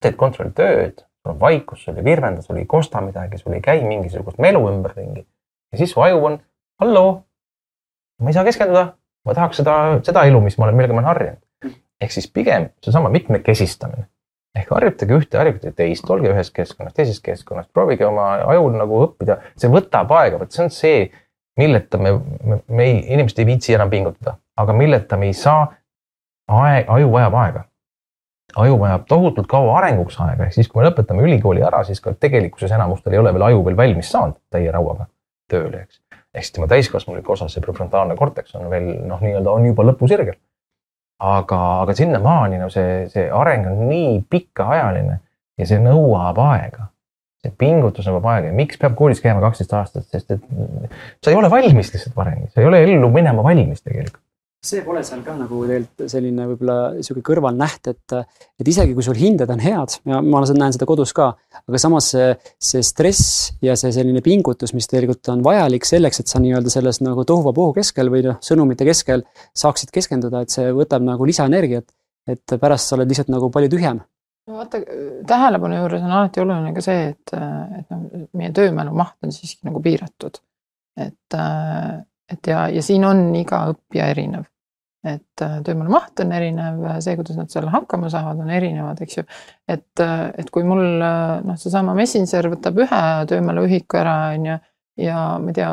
teed kontrolltööd, sul on vaikus, sul ei virvenda, sul ei kosta midagi, sul ei käi mingisugust melu ümberringi ja siis su aju on, halloo, ma ei saa keskenduda, ma tahaks seda, seda elu, mis ma olen, millega ma olen harjunud. ehk siis pigem seesama mitmekesistamine ehk harjutage ühte, harjutage teist, olge ühes keskkonnas, teises keskkonnas, proovige oma ajul nagu õppida, see võtab aega, vot see on see, milleta me, me, me ei, inimesed ei viitsi enam pingutada, aga milleta me ei saa. aeg, aju vajab aega. aju vajab tohutult kaua arenguks aega, ehk siis, kui me lõpetame ülikooli ära, siis ka tegelikkuses enamustel ei ole veel aju veel valmis saanud täie rauaga tööle, eks. ehk siis tema täiskasvanulik osa, see prefrontaalne korteks on veel noh, nii-öelda on juba lõpusirgel. aga, aga sinnamaani no see, see areng on nii pikaajaline ja see nõuab aega. see pingutus nõuab aega ja miks peab koolis käima kaksteist aastat, sest et sa ei ole valmis lihtsalt varem, sa ei ole ellu minema valmis tegelikult see pole seal ka nagu tegelikult selline võib-olla sihuke kõrvalnäht, et, et isegi kui sul hinded on head ja ma näen seda kodus ka, aga samas see, see stress ja see selline pingutus, mis tegelikult on vajalik selleks, et sa nii-öelda selles nagu tohuvapohu keskel või noh, sõnumite keskel saaksid keskenduda, et see võtab nagu lisaenergiat. et pärast sa oled lihtsalt nagu palju tühjem no vaata, tähelepanu juures on alati oluline ka see, et, et noh, meie töömälu maht on siiski nagu piiratud. et, et ja, ja siin on iga õppija erinev et äh, töömaailma maht on erinev, see, kuidas nad seal hakkama saavad, on erinevad, eks ju. et, äh, et kui mul noh, seesama Messenger võtab ühe töömaailma ühiku ära, on ju ja ma ei tea,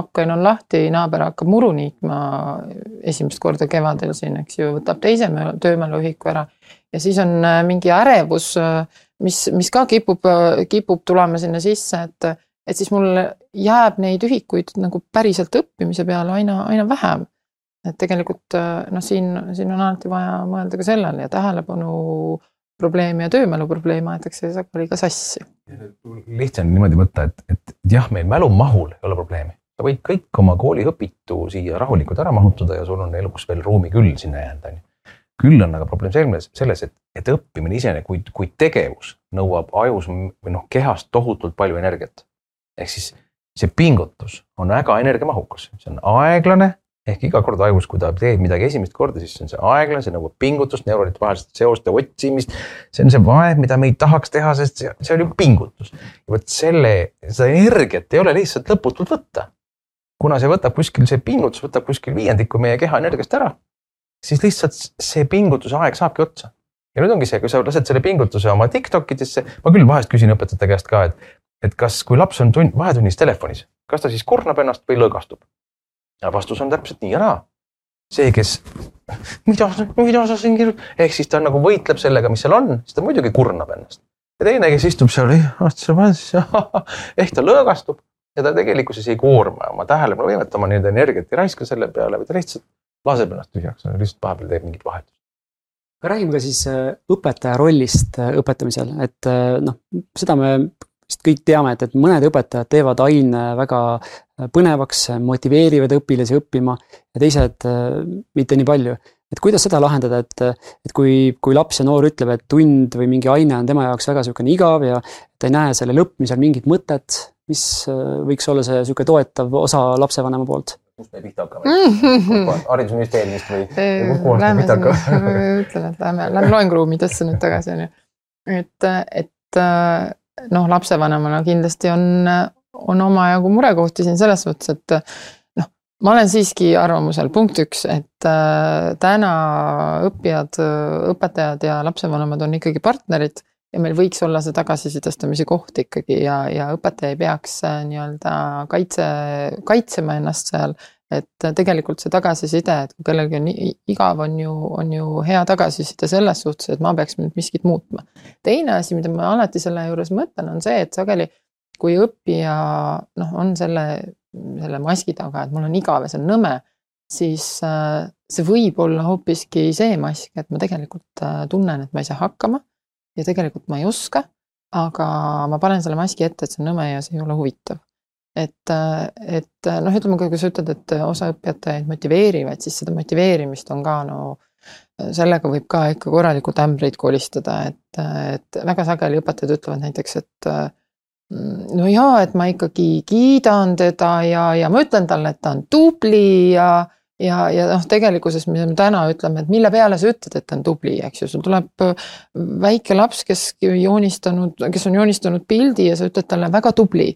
aken on lahti, naaber hakkab muru niitma esimest korda kevadel siin, eks ju, võtab teise töömaailma ühiku ära. ja siis on mingi ärevus, mis, mis ka kipub, kipub tulema sinna sisse, et, et siis mul jääb neid ühikuid nagu päriselt õppimise peale aina, aina vähem et tegelikult äh, noh, siin, siin on alati vaja mõelda ka sellele ja tähelepanu probleemi ja töömälu probleemi aetakse sageli ka sassi. lihtne on niimoodi võtta, et, et jah, meil mälumahul ei ole probleemi, sa võid kõik oma kooli õpitu siia rahulikult ära mahutada ja sul on eluks veel ruumi küll sinna jäänud, on ju. küll on aga probleem selles, selles, et, et õppimine iseenesest, kui, kui tegevus nõuab ajus või noh, kehast tohutult palju energiat. Ehk siis see pingutus on väga energiamahukas, see on aeglane ehk iga kord ajus, kui ta teeb midagi esimest korda, siis see on see aeglane, see nõuab pingutust, neuronite vaheliste seoste otsimist. see on see vaev, mida me ei tahaks teha, sest see, see on ju pingutus. vot selle, seda energiat ei ole lihtsalt lõputult võtta. kuna see võtab kuskil, see pingutus võtab kuskil viiendiku meie keha energiast ära, siis lihtsalt see pingutuse aeg saabki otsa. ja nüüd ongi see, kui sa lased selle pingutuse oma Tiktok idesse, ma küll vahest küsin õpetajate käest ka, et, et kas, kui laps on tund, vahetunnis telefonis, kas ta siis kurnab ennast või lõõgastub ja vastus on täpselt nii ja naa. see, kes, mida, mida sa siin kirjutad, ehk siis ta nagu võitleb sellega, mis seal on, siis ta muidugi kurnab ennast. ja teine, kes istub seal, ehk ta lõõgastub ja ta tegelikkuses ei koorma oma tähelepanuvõimet, oma nii-öelda energiat ei raiska selle peale, vaid ta lihtsalt laseb ennast tühjaks, lihtsalt vahepeal teeb mingit vahetust räägime ka siis äh, õpetaja rollist äh, õpetamisel, et äh, noh, seda me vist kõik teame, et, et mõned õpetajad teevad aine väga põnevaks, motiveerivad õpilasi õppima ja teised mitte nii palju. et kuidas seda lahendada, et, et kui, kui laps ja noor ütleb, et tund või mingi aine on tema jaoks väga sihukene igav ja ta ei näe selle lõppemisel mingit mõtet, mis võiks olla see sihuke toetav osa lapsevanema poolt? kust me pihta hakkame haridusministeeriumist või, või kohast me pihta hakkame? ütlen, et lähme, lähme loenguruumidesse nüüd tagasi onju. et, et noh, lapsevanemana kindlasti on, on omajagu murekohti siin selles mõttes, et noh, ma olen siiski arvamusel, punkt üks, et äh, täna õppijad, õpetajad ja lapsevanemad on ikkagi partnerid ja meil võiks olla see tagasisidestamise koht ikkagi ja, ja õpetaja ei peaks äh, nii-öelda kaitse, kaitsema ennast seal et tegelikult see tagasiside, et kui kellelgi on igav, on ju, on ju hea tagasiside selles suhtes, et ma peaks nüüd miskit muutma. teine asi, mida ma alati selle juures mõtlen, on see, et sageli kui õppija noh, on selle, selle maski taga, et mul on igav ja see on nõme, siis äh, see võib olla hoopiski see mask, et ma tegelikult äh, tunnen, et ma ei saa hakkama ja tegelikult ma ei oska, aga ma panen selle maski ette, et see on nõme ja see ei ole huvitav et, et noh, ütleme, kui sa ütled, et osa õpetajaid motiveerivad, siis seda motiveerimist on ka no sellega võib ka ikka korralikult ämbreid kolistada, et, et väga sageli õpetajad ütlevad näiteks, et no jaa, et ma ikkagi kiidan teda ja, ja ma ütlen talle, et ta on tubli ja ja, ja noh, tegelikkuses me täna ütleme, et mille peale sa ütled, et ta on tubli, eks ju, sul tuleb väike laps, kes joonistanud, kes on joonistanud pildi ja sa ütled talle väga tubli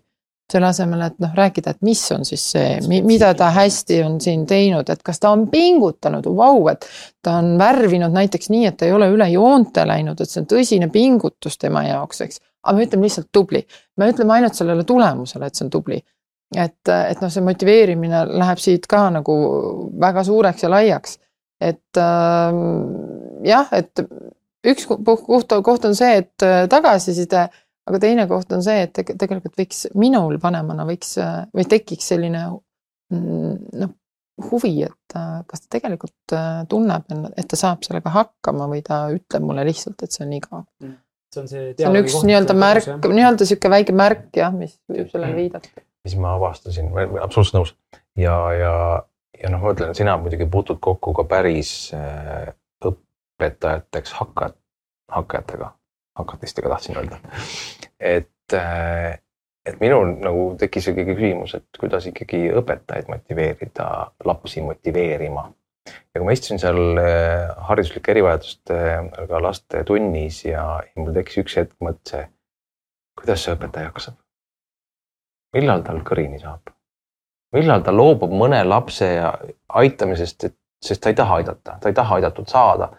selle asemel, et noh, rääkida, et mis on siis see, mida ta hästi on siin teinud, et kas ta on pingutanud, vau, et ta on värvinud näiteks nii, et ta ei ole üle joonte läinud, et see on tõsine pingutus tema jaoks, eks. aga me ütleme lihtsalt tubli, me ütleme ainult sellele tulemusele, et see on tubli. et, et noh, see motiveerimine läheb siit ka nagu väga suureks ja laiaks. et äh, jah, et üks koht, koht on see, et tagasiside aga teine koht on see, et tegelikult võiks minul vanemana võiks või tekiks selline mm, noh, huvi, et kas ta tegelikult äh, tunneb, et ta saab sellega hakkama või ta ütleb mulle lihtsalt, et see on igav. Mm. see on see, see on üks nii-öelda märk, nii-öelda sihuke väike märk jah, mis võib sellele viidata. mis ma avastasin, absoluutselt nõus ja, ja, ja noh, ma ütlen, sina muidugi puutud kokku ka päris äh, õpetajateks hakka, hakkajatega hakatistega tahtsin öelda. et, äh, et minul nagu tekkis ikkagi küsimus, et kuidas ikkagi õpetajaid motiveerida, lapsi motiveerima. ja kui ma istusin seal äh, hariduslike erivajadustega laste tunnis ja, ja mul tekkis üks hetk mõte, kuidas see õpetaja jaksab? millal tal kõrini saab? millal ta loobub mõne lapse aitamisest, et sest ta ei taha aidata, ta ei taha aidatud saada.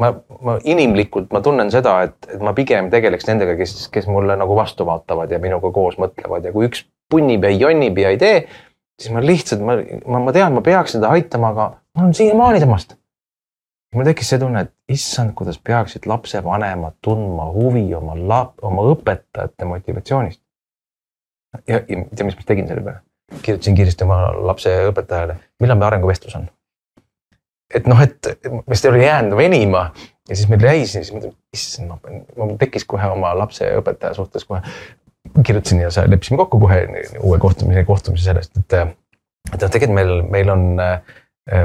Ma, ma inimlikult, ma tunnen seda, et, et ma pigem tegeleks nendega, kes, kes mulle nagu vastu vaatavad ja minuga koos mõtlevad ja kui üks punnib ja jonnib ja ei tee, siis ma lihtsalt, ma, ma, ma tean, ma peaks teda aitama, aga mul on siiamaani temast. mul tekkis see tunne, et issand, kuidas peaksid lapsevanemad tundma huvi oma lap-, oma õpetajate motivatsioonist. ja, ja tea, mis ma tegin selle peale? kirjutasin kiiresti oma lapse õpetajale, millal meil arenguvestlus on. Et noh, et vist oli jäänud venima ja siis meil jäi, siis issand, mul tekkis kohe oma lapse õpetaja suhtes kohe kirjutasin ja leppisime kokku kohe uue kohtumise, kohtumise sellest, et, et noh, tegelikult meil, meil on äh,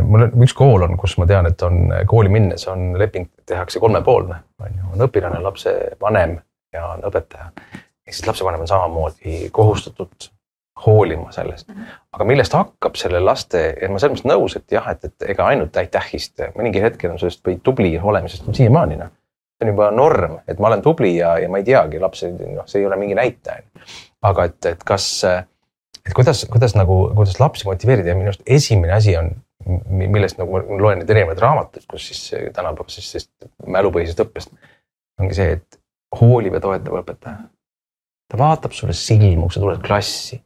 mul on üks kool on, kus ma tean, et on kooli minnes on leping tehakse kolmepoolne, on ju, on õpilane, lapsevanem ja on õpetaja. ehk siis lapsevanem on samamoodi kohustatud hoolima sellest, aga millest hakkab selle laste ja ma selles mõttes nõus, et jah, et, et ega ainult aitähist, mõningil hetkel on sellest või tubli olemisest siiamaani noh see on juba norm, et ma olen tubli ja, ja ma ei teagi, laps, noh, see ei ole mingi näitaja. aga et, et kas, et kuidas, kuidas nagu, kuidas lapsi motiveerida ja minu arust esimene asi on, millest nagu ma loen neid erinevaid raamatuid, kus siis tänapäevasest sellist mälupõhisest õppest ongi see, et hooliv ja toetav õpetaja. ta vaatab sulle silma, kui sa tuled klassi.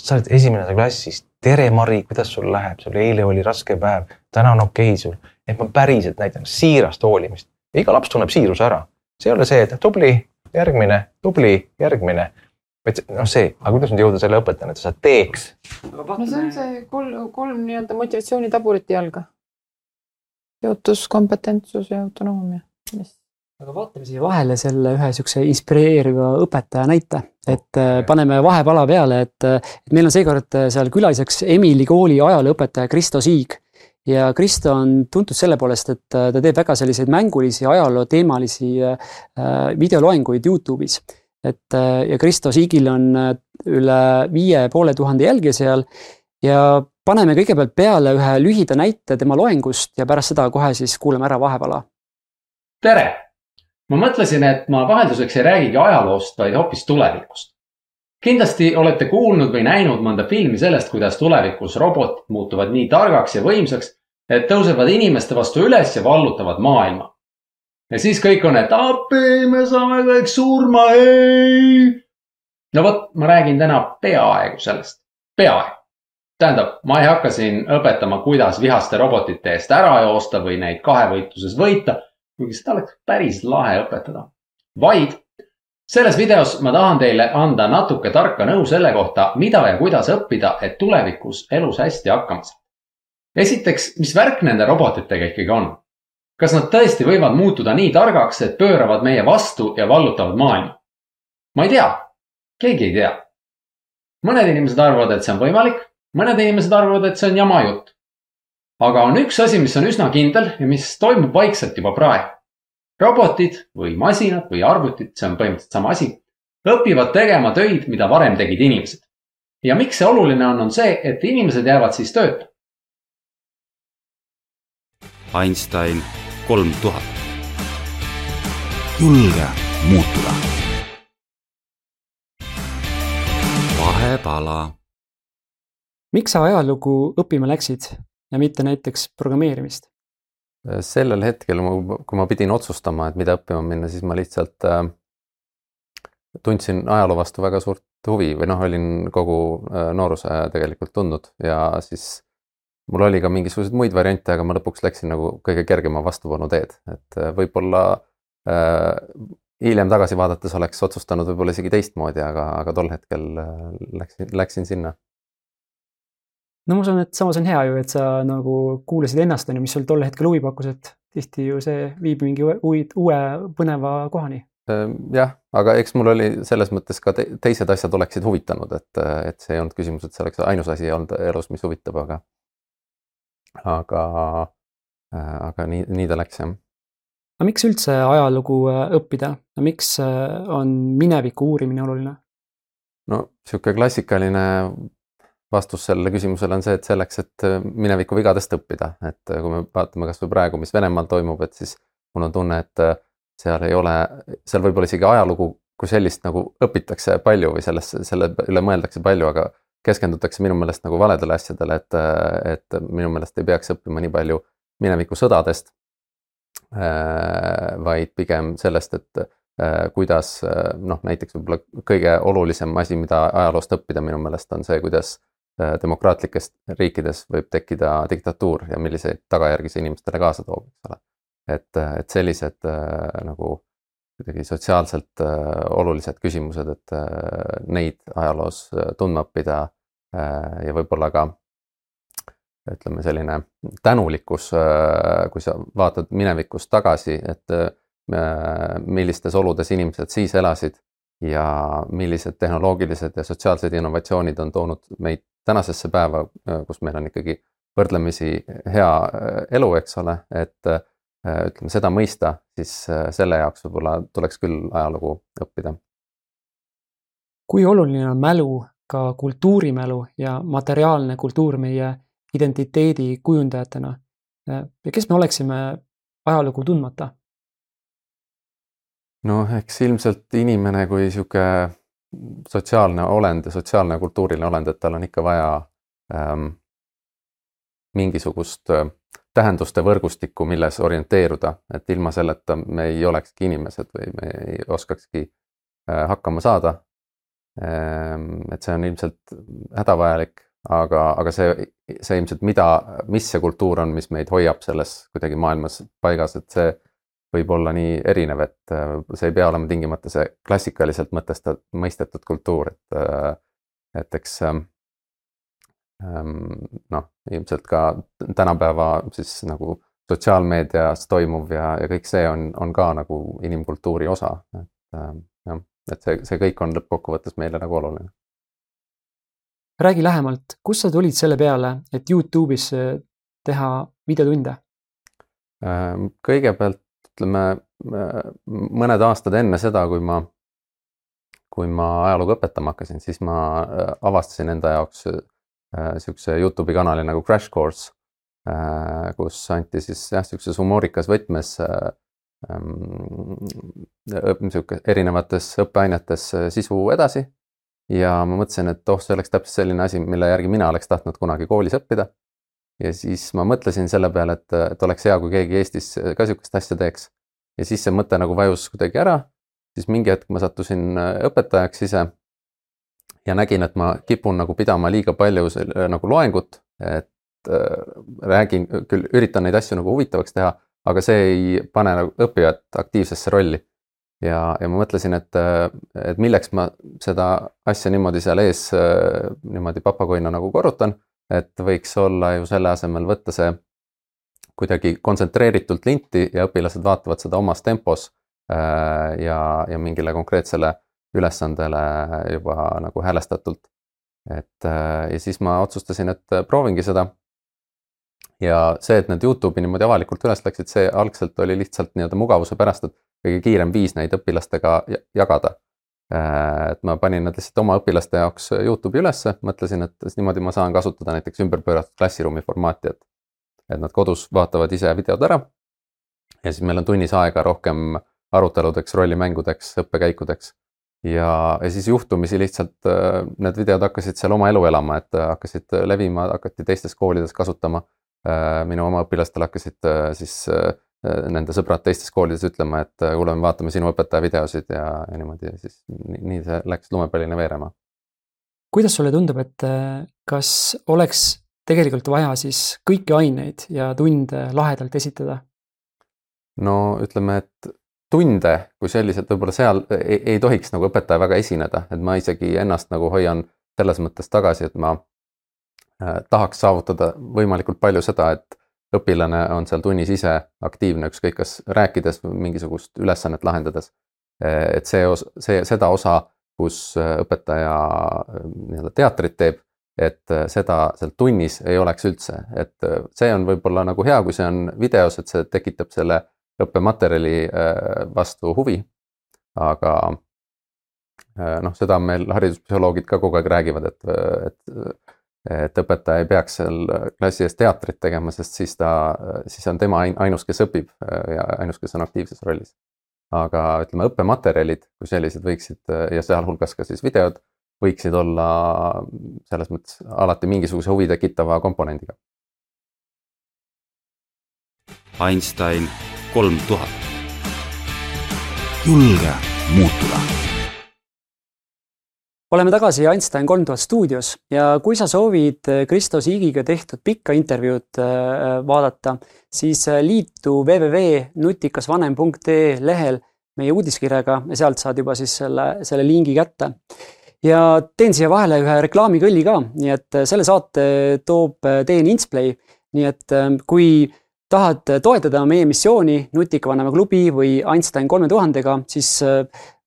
Sa oled esimene klassis, tere, Mari, kuidas sul läheb, sul eile oli raske päev, täna on okei okay sul. et ma päriselt näitan siirast hoolimist ja iga laps tunneb siiruse ära. see ei ole see, et tubli, järgmine, tubli, järgmine. vaid noh, see, aga kuidas nüüd jõuda selle õpetajani, et sa teeks? no see on see kolm, kolm nii-öelda motivatsioonitaburiti jalga. jõutus, kompetentsus ja autonoomia, mis aga vaatame siia vahele selle ühe niisuguse inspireeriva õpetaja näite, et äh, paneme vahepala peale, et, et meil on seekord seal külaliseks Emili kooli ajalooõpetaja Kristo Siig ja Kristo on tuntud selle poolest, et äh, ta teeb väga selliseid mängulisi ajalooteemalisi äh, videoloenguid Youtube'is. et äh, ja Kristo Siigil on üle viie poole tuhande jälgija seal ja paneme kõigepealt peale ühe lühida näite tema loengust ja pärast seda kohe siis kuulame ära vahepala. tere! Ma mõtlesin, et ma vahelduseks ei räägigi ajaloost, vaid hoopis tulevikust kindlasti olete kuulnud või näinud mõnda filmi sellest, kuidas tulevikus robotid muutuvad nii targaks ja võimsaks, et tõusevad inimeste vastu üles ja vallutavad maailma. ja siis kõik on, et appi, me saame kõik surma, ei. no vot, ma räägin täna peaaegu sellest, peaaegu. tähendab, ma ei hakka siin õpetama, kuidas vihaste robotite eest ära joosta või neid kahevõitluses võita, kuigi seda oleks päris lahe õpetada. vaid selles videos ma tahan teile anda natuke tarka nõu selle kohta, mida ja kuidas õppida, et tulevikus elus hästi hakkama saada. esiteks, mis värk nende robotitega ikkagi on? kas nad tõesti võivad muutuda nii targaks, et pööravad meie vastu ja vallutavad maailma? ma ei tea, keegi ei tea. mõned inimesed arvavad, et see on võimalik, mõned inimesed arvavad, et see on jama jutt. Aga on üks asi, mis on üsna kindel ja mis toimub vaikselt juba praegu robotid või masinad või arvutid, see on põhimõtteliselt sama asi, õpivad tegema töid, mida varem tegid inimesed. ja miks see oluline on, on see, et inimesed jäävad siis tööta. Einstein kolm tuhat. julge muutuda. vahepala. miks sa ajalugu õppima läksid ja mitte näiteks programmeerimist? sellel hetkel, kui ma pidin otsustama, et mida õppima minna, siis ma lihtsalt äh, tundsin ajaloo vastu väga suurt huvi või noh, olin kogu äh, nooruse tegelikult tundnud ja siis mul oli ka mingisuguseid muid variante, aga ma lõpuks läksin nagu kõige kergema vastupanu teed, et äh, võib-olla äh, hiljem tagasi vaadates oleks otsustanud võib-olla isegi teistmoodi, aga, aga tol hetkel äh, läksin, läksin sinna no ma usun, et samas on hea ju, et sa nagu kuulasid ennast, on ju, mis sul tol hetkel huvi pakkus, et tihti ju see viib mingi uue, uue põneva kohani. Ehm, jah, aga eks mul oli selles mõttes ka te teised asjad oleksid huvitanud, et, et see ei olnud küsimus, et see oleks ainus asi olnud elus, mis huvitab, aga, aga, aga nii, nii ta läks jah. aga miks üldse ajalugu äh, õppida, miks äh, on mineviku uurimine oluline? no sihuke klassikaline vastus sellele küsimusele on see, et selleks, et äh, mineviku vigadest õppida, et äh, kui me vaatame kasvõi praegu, mis Venemaal toimub, et siis mul on tunne, et äh, seal ei ole, seal võib-olla isegi ajalugu kui sellist nagu õpitakse palju või sellest, selle üle mõeldakse palju, aga keskendutakse minu meelest nagu valedele asjadele, et, et minu meelest ei peaks õppima nii palju mineviku sõdadest, vaid pigem sellest, et kuidas noh, näiteks võib-olla kõige olulisem asi, mida ajaloost õppida minu meelest on see, kuidas demokraatlikes riikides võib tekkida diktatuur ja milliseid tagajärgi see inimestele kaasa toob, eks ole. et, et sellised nagu kuidagi sotsiaalselt äh, olulised küsimused, et äh, neid ajaloos äh, tundma õppida äh, ja võib-olla ka ütleme, selline tänulikkus äh,, kui sa vaatad minevikust tagasi, et äh, millistes oludes inimesed siis elasid ja millised tehnoloogilised ja sotsiaalsed innovatsioonid on toonud meid tänasesse päeva, kus meil on ikkagi võrdlemisi hea elu, eks ole, et Äh, ütleme seda mõista, siis äh, selle jaoks võib-olla tuleks küll ajalugu õppida. kui oluline on mälu, ka kultuurimälu ja materiaalne kultuur meie identiteedi kujundajatena? Äh, ja kes me oleksime ajalugu tundmata? Noh, eks ilmselt inimene kui sihuke sotsiaalne olend ja sotsiaalne kultuuriline olend, et tal on ikka vaja ähm, mingisugust äh, tähenduste võrgustikku, milles orienteeruda, et ilma selleta me ei olekski inimesed või me ei oskakski äh, hakkama saada. Ehm, et see on ilmselt hädavajalik, aga, aga see, see ilmselt, mida, mis see kultuur on, mis meid hoiab selles kuidagi maailmas paigas, et see võib olla nii erinev, et äh, see ei pea olema tingimata see klassikaliselt mõtestat-, mõistetud kultuur, et, äh, et eks ähm, noh, ilmselt ka tänapäeva siis nagu sotsiaalmeedias toimuv ja, ja kõik see on, on ka nagu inimkultuuri osa, et jah, et see, see kõik on lõppkokkuvõttes meile nagu oluline. räägi lähemalt, kust sa tulid selle peale, et Youtube'is teha videotunde? kõigepealt ütleme mõned aastad enne seda, kui ma, kui ma ajalugu õpetama hakkasin, siis ma avastasin enda jaoks Äh, sihukese Youtube'i kanali nagu Crash Course, äh, kus anti siis jah, sihukeses humoorikas võtmes äh, ähm, sihuke erinevates õppeainetes sisu edasi. ja ma mõtlesin, et oh, see oleks täpselt selline asi, mille järgi mina oleks tahtnud kunagi koolis õppida. Ja siis ma mõtlesin selle peale, et, et oleks hea, kui keegi Eestis ka sihukest asja teeks. ja siis see mõte nagu vajus kuidagi ära. siis mingi hetk ma sattusin õpetajaks ise ja nägin, et ma kipun nagu pidama liiga palju äh, nagu loengut, et äh, räägin, küll üritan neid asju nagu huvitavaks teha, aga see ei pane nagu õppijat aktiivsesse rolli. ja, ja ma mõtlesin, et, äh, et milleks ma seda asja niimoodi seal ees äh, niimoodi papagoina nagu korrutan, et võiks olla ju selle asemel võtta see kuidagi kontsentreeritult linti ja õpilased vaatavad seda omas tempos äh, ja, ja mingile konkreetsele ülesandele juba nagu häälestatult. et äh, ja siis ma otsustasin, et proovingi seda. ja see, et need Youtube'i niimoodi avalikult üles läksid, see algselt oli lihtsalt nii-öelda mugavuse pärast, et kõige kiirem viis neid õpilastega jagada. Äh, et ma panin nad lihtsalt oma õpilaste jaoks Youtube'i ülesse, mõtlesin, et niimoodi ma saan kasutada näiteks ümberpööratud klassiruumi formaati, et, et nad kodus vaatavad ise videod ära. ja siis meil on tunnis aega rohkem aruteludeks, rollimängudeks, õppekäikudeks ja, ja siis juhtumisi lihtsalt äh, need videod hakkasid seal oma elu elama, et äh, hakkasid levima, hakati teistes koolides kasutama. Minu oma õpilastel hakkasid siis nende sõbrad teistes koolides ütlema, et kuule, me vaatame sinu õpetaja videosid ja, ja niimoodi ja siis nii see läks lumepallina veerema. kuidas sulle tundub, et kas oleks tegelikult vaja siis kõiki aineid ja tunde lahedalt esitada? no ütleme, et tunde kui sellised võib-olla seal ei, ei tohiks nagu õpetaja väga esineda, et ma isegi ennast nagu hoian selles mõttes tagasi, et ma äh, tahaks saavutada võimalikult palju seda, et õpilane on seal tunnis ise aktiivne, ükskõik kas rääkides või mingisugust ülesannet lahendades. Äh, et see, see, seda osa, kus äh, õpetaja äh, nii-öelda teatrit teeb, et seda seal tunnis ei oleks üldse, et see on võib-olla nagu hea, kui see on videos, et see tekitab selle õppematerjali äh, vastu huvi. aga äh, noh, seda meil hariduspsühholoogid ka kogu aeg räägivad, et, et, et õpetaja ei peaks seal klassi ees teatrit tegema, sest siis ta, siis on tema ainus, kes õpib äh, ja ainus, kes on aktiivses rollis. aga ütleme, õppematerjalid kui sellised võiksid ja sealhulgas ka siis videod võiksid olla selles mõttes alati mingisuguse huvi tekitava komponendiga Einstein kolm tuhat. julge muutuda oleme tagasi Einstein kolm tuhat stuudios ja kui sa soovid Kristo Siigiga tehtud pikka intervjuud äh, vaadata, siis äh, liitu www.nutikasvanem.ee lehel meie uudiskirjaga ja sealt saad juba siis selle, selle lingi kätte. ja teen siia vahele ühe reklaamikõlli ka, nii et äh, selle saate toob teieni Insplay. nii et kui tahad toetada meie missiooni Nutika Vanema klubi või Einstein kolme tuhandega, siis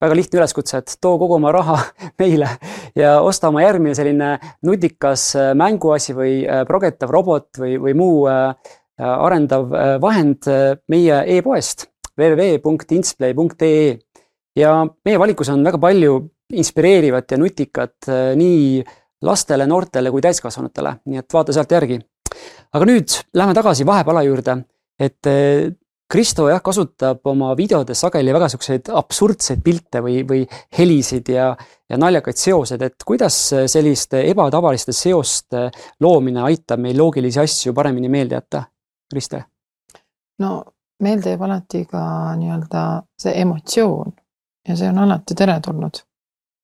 väga lihtne üleskutse, et too kogu oma raha meile ja osta oma järgmine selline nutikas äh, mänguasi või äh, progetav robot või, või muu äh, arendav vahend meie e-poest www.insplay.ee ja meie valikus on väga palju inspireerivat ja nutikat nii lastele, noortele kui täiskasvanutele, nii et vaata sealt järgi. Aga nüüd lähme tagasi vahepala juurde, et Kristo jah, kasutab oma videodes sageli väga siukseid absurdseid pilte või, või helisid ja, ja naljakaid seoseid, et kuidas selliste ebatavaliste seoste loomine aitab meil loogilisi asju paremini meelde jätta, Kriste? no meelde jääb alati ka nii-öelda see emotsioon ja see on alati teretulnud.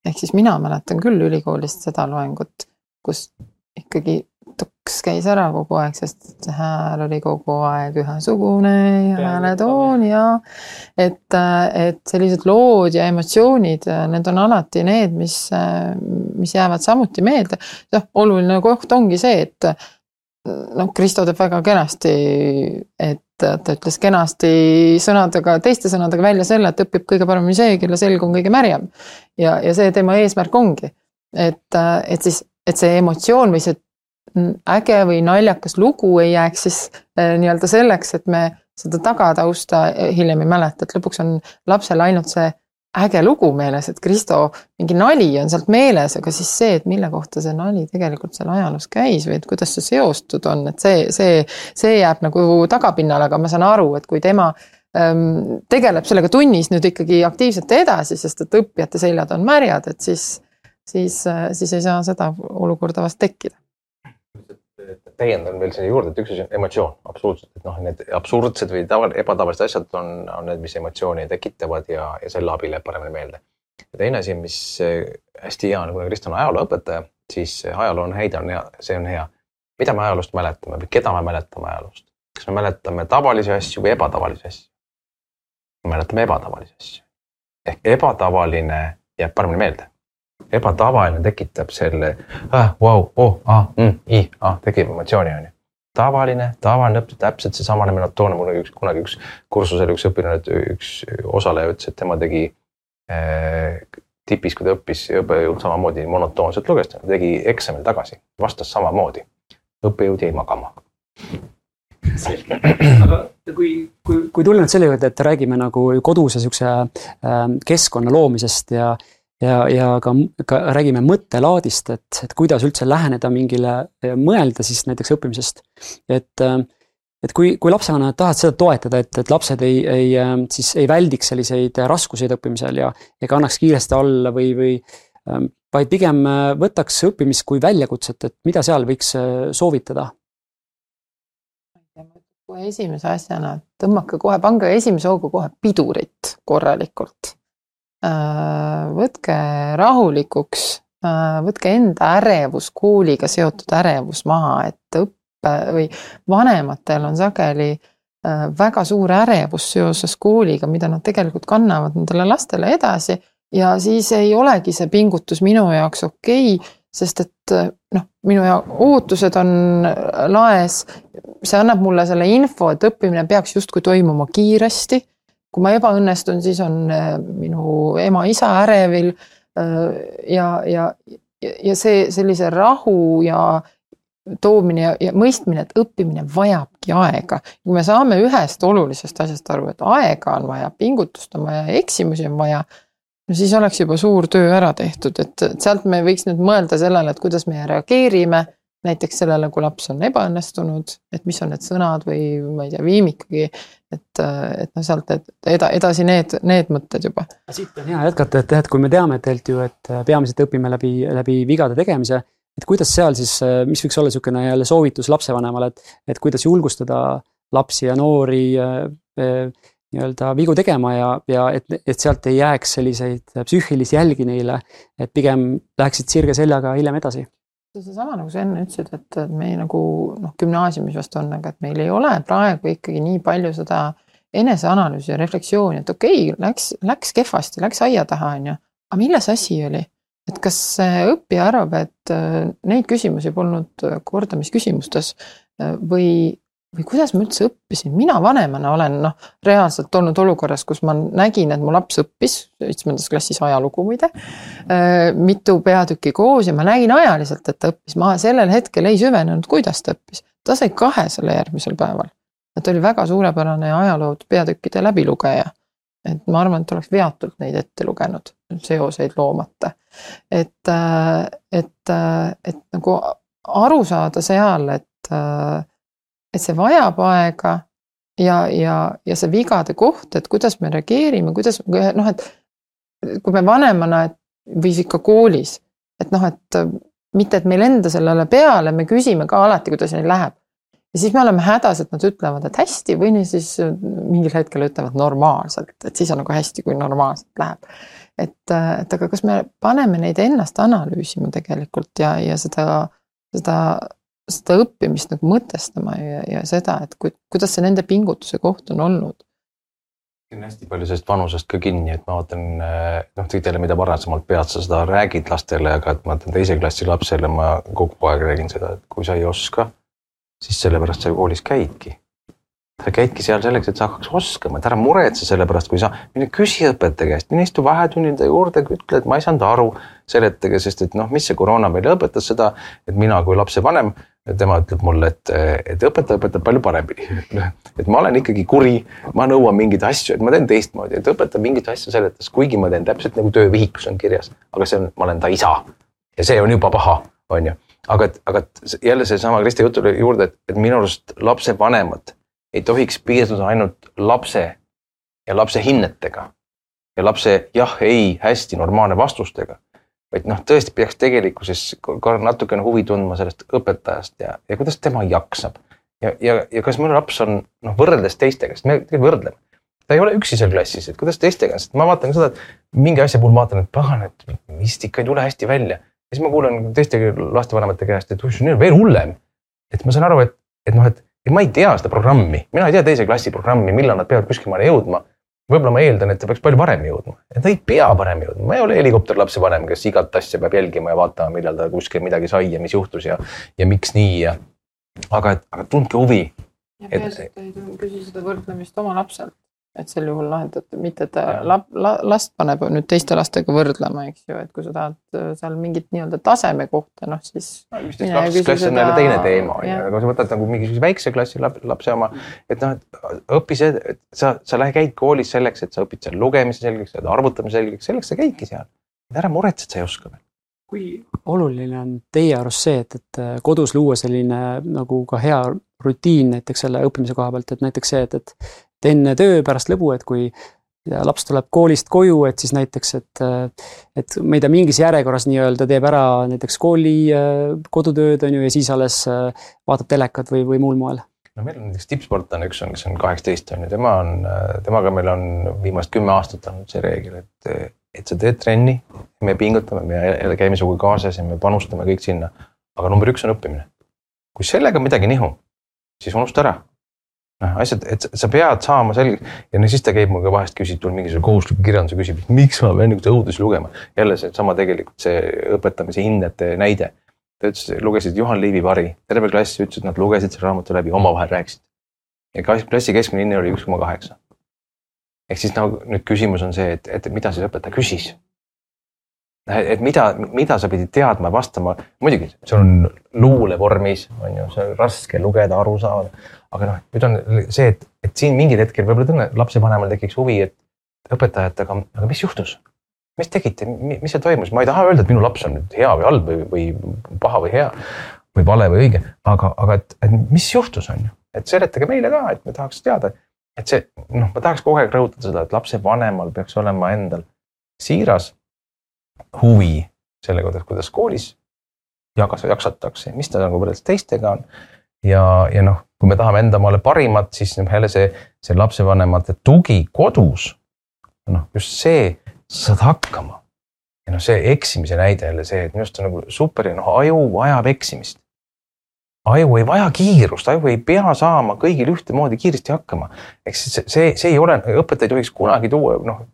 ehk siis mina mäletan küll ülikoolist seda loengut, kus ikkagi tuks käis ära kogu aeg, sest hääl oli kogu aeg ühesugune ja hääletoon ja et, et sellised lood ja emotsioonid, need on alati need, mis, mis jäävad samuti meelde. noh, oluline koht ongi see, et noh, Kristo teeb väga kenasti, et ta ütles kenasti sõnadega, teiste sõnadega välja selle, et õpib kõige paremini see, kelle selg on kõige märjam. ja, ja see tema eesmärk ongi, et, et siis, et see emotsioon või see äge või naljakas lugu ei jääks siis äh, nii-öelda selleks, et me seda tagatausta äh, hiljem ei mäleta, et lõpuks on lapsel ainult see äge lugu meeles, et Kristo mingi nali on sealt meeles, aga siis see, et mille kohta see nali tegelikult seal ajaloos käis või et kuidas see seostud on, et see, see, see jääb nagu tagapinnale, aga ma saan aru, et kui tema ähm, tegeleb sellega tunnis nüüd ikkagi aktiivselt edasi, sest et õppijate seljad on märjad, et siis, siis, äh, siis ei saa seda olukorda vast tekkida täiendan veel sinna juurde, et üks asi on emotsioon, absoluutselt, et noh, need absurdsed või taval-, ebatavalised asjad on, on need, mis emotsiooni tekitavad ja, ja selle abil jääb paremini meelde. ja teine asi, mis eh, hästi hea on, kuna Kristjan on ajalooõpetaja, siis ajaloo on häid, on hea, see on hea. mida me ajaloost mäletame või keda me mäletame ajaloost? kas me mäletame tavalisi asju või ebatavalisi asju? me mäletame ebatavalisi asju. ehk ebatavaline jääb paremini meelde ebatavaline tekitab selle ah, vau, oh, ah, mm, i, ah, tekib emotsiooni, on ju. tavaline, tavaline õpp, täpselt seesamane menotoon, mul oli üks kunagi üks kursusel üks õpilane, üks osaleja ütles, et tema tegi äh, tipis, kui ta õppis, õppejõud samamoodi monotoonselt luges, ta tegi eksamil tagasi, vastas samamoodi. õppejõud jäi magama aga kui, kui, kui tulla nüüd selle juurde, et räägime nagu koduse siukse äh, keskkonna loomisest ja, ja, ja ka, ka räägime mõttelaadist, et, et kuidas üldse läheneda mingile, mõelda siis näiteks õppimisest. et, et kui, kui lapsevanemad tahavad seda toetada, et, et lapsed ei, ei siis ei väldiks selliseid raskuseid õppimisel ja ega annaks kiiresti alla või, või vaid pigem võtaks õppimist kui väljakutset, et mida seal võiks soovitada? kohe esimese asjana tõmmake kohe, pange esimese hooga kohe pidurit korralikult võtke rahulikuks, äh, võtke enda ärevus, kooliga seotud ärevus maha, et õppe või vanematel on sageli äh, väga suur ärevus seoses kooliga, mida nad tegelikult kannavad nendele lastele edasi ja siis ei olegi see pingutus minu jaoks okei okay,, sest et noh, minu jaoks ootused on laes. see annab mulle selle info, et õppimine peaks justkui toimuma kiiresti kui ma ebaõnnestun, siis on äh, minu ema-isa ärevil. Äh, ja, ja, ja see sellise rahu ja toomine ja, ja mõistmine, et õppimine vajabki aega. kui me saame ühest olulisest asjast aru, et aega on vaja, pingutust on vaja, eksimusi on vaja. no siis oleks juba suur töö ära tehtud, et sealt me võiks nüüd mõelda sellele, et kuidas me reageerime näiteks sellele, kui laps on ebaõnnestunud, et mis on need sõnad või ma ei tea, viim ikkagi, et, et noh, sealt eda, edasi need, need mõtted juba. siit on hea jätkata, et et kui me teame tegelikult ju, et peamiselt õpime läbi, läbi vigade tegemise, et kuidas seal siis, mis võiks olla niisugune jälle soovitus lapsevanemale, et, et kuidas julgustada lapsi ja noori äh, äh, nii-öelda vigu tegema ja, ja et, et sealt ei jääks selliseid psüühilisi jälgi neile, et pigem läheksid sirge seljaga hiljem edasi seesama, nagu sa enne ütlesid, et me nagu noh, gümnaasiumis vast on, aga et meil ei ole praegu ikkagi nii palju seda eneseanalüüsi ja refleksiooni, et okei okay,, läks, läks kehvasti, läks aia taha, on ju. aga milles asi oli? et kas õppija arvab, et äh, neid küsimusi polnud kordamisküsimustes äh, või, või kuidas ma üldse õppisin, mina vanemana olen noh, reaalselt olnud olukorras, kus ma nägin, et mu laps õppis, seitsmendas klassis ajalugu muide, äh, mitu peatükki koos ja ma nägin ajaliselt, et ta õppis, ma sellel hetkel ei süvenenud, kuidas ta õppis. ta sai kahe selle järgmisel päeval. ta oli väga suurepärane ajaloo peatükkide läbilugeja. et ma arvan, et oleks veatult neid ette lugenud, seoseid loomata. et, äh, et, äh, et nagu aru saada seal, et et see vajab aega ja, ja, ja see vigade koht, et kuidas me reageerime, kuidas noh, et kui me vanemana või siis ka koolis, et noh, et mitte, et meil enda sellele peale, me küsime ka alati, kuidas neil läheb. ja siis me oleme hädas, et nad ütlevad, et hästi või siis mingil hetkel ütlevad normaalselt, et siis on nagu hästi, kui normaalselt läheb. et, et aga kas me paneme neid ennast analüüsima tegelikult ja, ja seda, seda seda õppimist nagu mõtestama ja, ja seda, et ku, kuidas see nende pingutuse koht on olnud. on hästi palju sellest vanusest ka kinni, et ma vaatan noh, teile, mida varasemalt pead sa seda räägid lastele, aga et ma ütlen teise klassi lapsele ma kogu aeg räägin seda, et kui sa ei oska, siis sellepärast sa ju koolis käidki sa käidki seal selleks, et sa hakkaks oskama, et ära muretse selle pärast, kui sa, mine küsi õpetaja käest, mine istu vahetunnide juurde, ütle, et ma ei saanud aru, seletage, sest et noh, mis see koroona meile õpetas seda, et mina kui lapsevanem tema ütleb mulle, et, et õpetaja õpetab palju paremini. et ma olen ikkagi kuri, ma nõuan mingeid asju, et ma teen teistmoodi, et õpetaja mingeid asju seletas, kuigi ma teen täpselt nagu töövihikus on kirjas, aga see on, ma olen ta isa. ja see on juba paha, on ju. aga aga jälle seesama Kristi jutu juurde, et, et minu arust lapsevanemad ei tohiks piirduda ainult lapse ja lapse hinnetega ja lapse jah, ei, hästi normaalne vastustega vaid noh, tõesti peaks tegelikkuses ka natukene huvi tundma sellest õpetajast ja, ja kuidas tema jaksab. ja, ja, ja kas minu laps on noh, võrreldes teistega, sest me võrdleme. ta ei ole üksi seal klassis, et kuidas teistega, sest ma vaatan seda, et mingi asja puhul vaatan, et pagan, et vist ikka ei tule hästi välja. ja siis ma kuulen teiste lastevanemate käest, et neil on veel hullem. et ma saan aru, et, et noh, et, ma ei tea seda programmi, mina ei tea teise klassi programmi, millal nad peavad kuskile jõudma võib-olla ma eeldan, et ta peaks palju varem jõudma ja ta ei pea varem jõudma, ma ei ole helikopterlapse vanem, kes igat asja peab jälgima ja vaatama, millal ta kuskil midagi sai ja mis juhtus ja, ja miks nii ja. aga, et, aga tundke huvi. ja peaasi, et ta ei küsi seda võrdlemist oma lapselt et sel juhul lahendad, mitte et ta lap, la, last paneb nüüd teiste lastega võrdlema, eks ju, et kui sa tahad äh, seal mingit nii-öelda taseme kohta, noh siis. kaks klassi on jälle teine teema on ju, aga kui sa võtad nagu mingisuguse väikse klassi lapse oma, et noh, et õpi see, et sa, sa lähed, käid koolis selleks, et sa õpid seal lugemise selgeks, arvutamise selgeks, selleks sa käidki seal. ära muretse, et sa ei oska veel kui oluline on teie arust see, et, et äh, kodus luua selline nagu ka hea rutiin näiteks selle õppimise koha pealt, et näiteks see, et, et enne töö, pärast lõbu, et kui laps tuleb koolist koju, et siis näiteks, et, et ma ei tea, mingis järjekorras nii-öelda teeb ära näiteks kooli kodutööd, on ju, ja siis alles vaatab telekat või, või muul moel. no meil on näiteks tippsportlane, üks on, kes on kaheksateist on ju, tema on, temaga meil on viimased kümme aastat olnud see reegel, et, et sa teed trenni, me pingutame, me käime sinuga kaasas ja me panustame kõik sinna. aga number üks on õppimine. kui sellega midagi nihu, siis unusta ära noh, asjad, et sa pead saama selgeks ja no siis ta käib minuga vahest küsib, tuleb mingisuguse kohustusliku kirjanduse, küsib, miks ma pean niisuguseid õudusi lugema. jälle seesama tegelikult see õpetamise hinnete näide. ta ütles, lugesid Juhan Liivi Vari, terve klass ütles, et nad lugesid selle raamatu läbi, omavahel rääkisid. ja klassi keskmine hinne oli üks koma kaheksa. ehk siis nagu nüüd küsimus on see, et, et mida siis õpetaja küsis et mida, mida sa pidid teadma vastama, muidugi see on luule vormis, on ju, see on raske lugeda, aru saada. Aga noh, nüüd on see, et, et siin mingil hetkel võib-olla tõne, lapsevanemal tekiks huvi, et õpetajatega, aga mis juhtus? mis tegite, mis seal toimus, ma ei taha öelda, et minu laps on nüüd hea või halb või, või paha või hea või vale või õige, aga, aga et, et mis juhtus, on ju, et seletage meile ka, et me tahaks teada, et see noh, ma tahaks kogu aeg rõhutada seda, et lapsevanemal peaks olema endal siiras huvi selle kohta, kuidas koolis jagas, jaksatakse, mis ta nagu võrreldes teistega on ja, ja noh, kui me tahame enda omale parimat, siis noh, jälle see, see lapsevanemate tugi kodus. noh, just see, sa saad hakkama. ja noh, see eksimise näide jälle see, et minu arust on nagu super ja noh, aju vajab eksimist. aju ei vaja kiirust, aju ei pea saama kõigil ühtemoodi kiiresti hakkama. ehk siis see, see, see ei ole, õpetaja ei tohiks kunagi tuua, noh,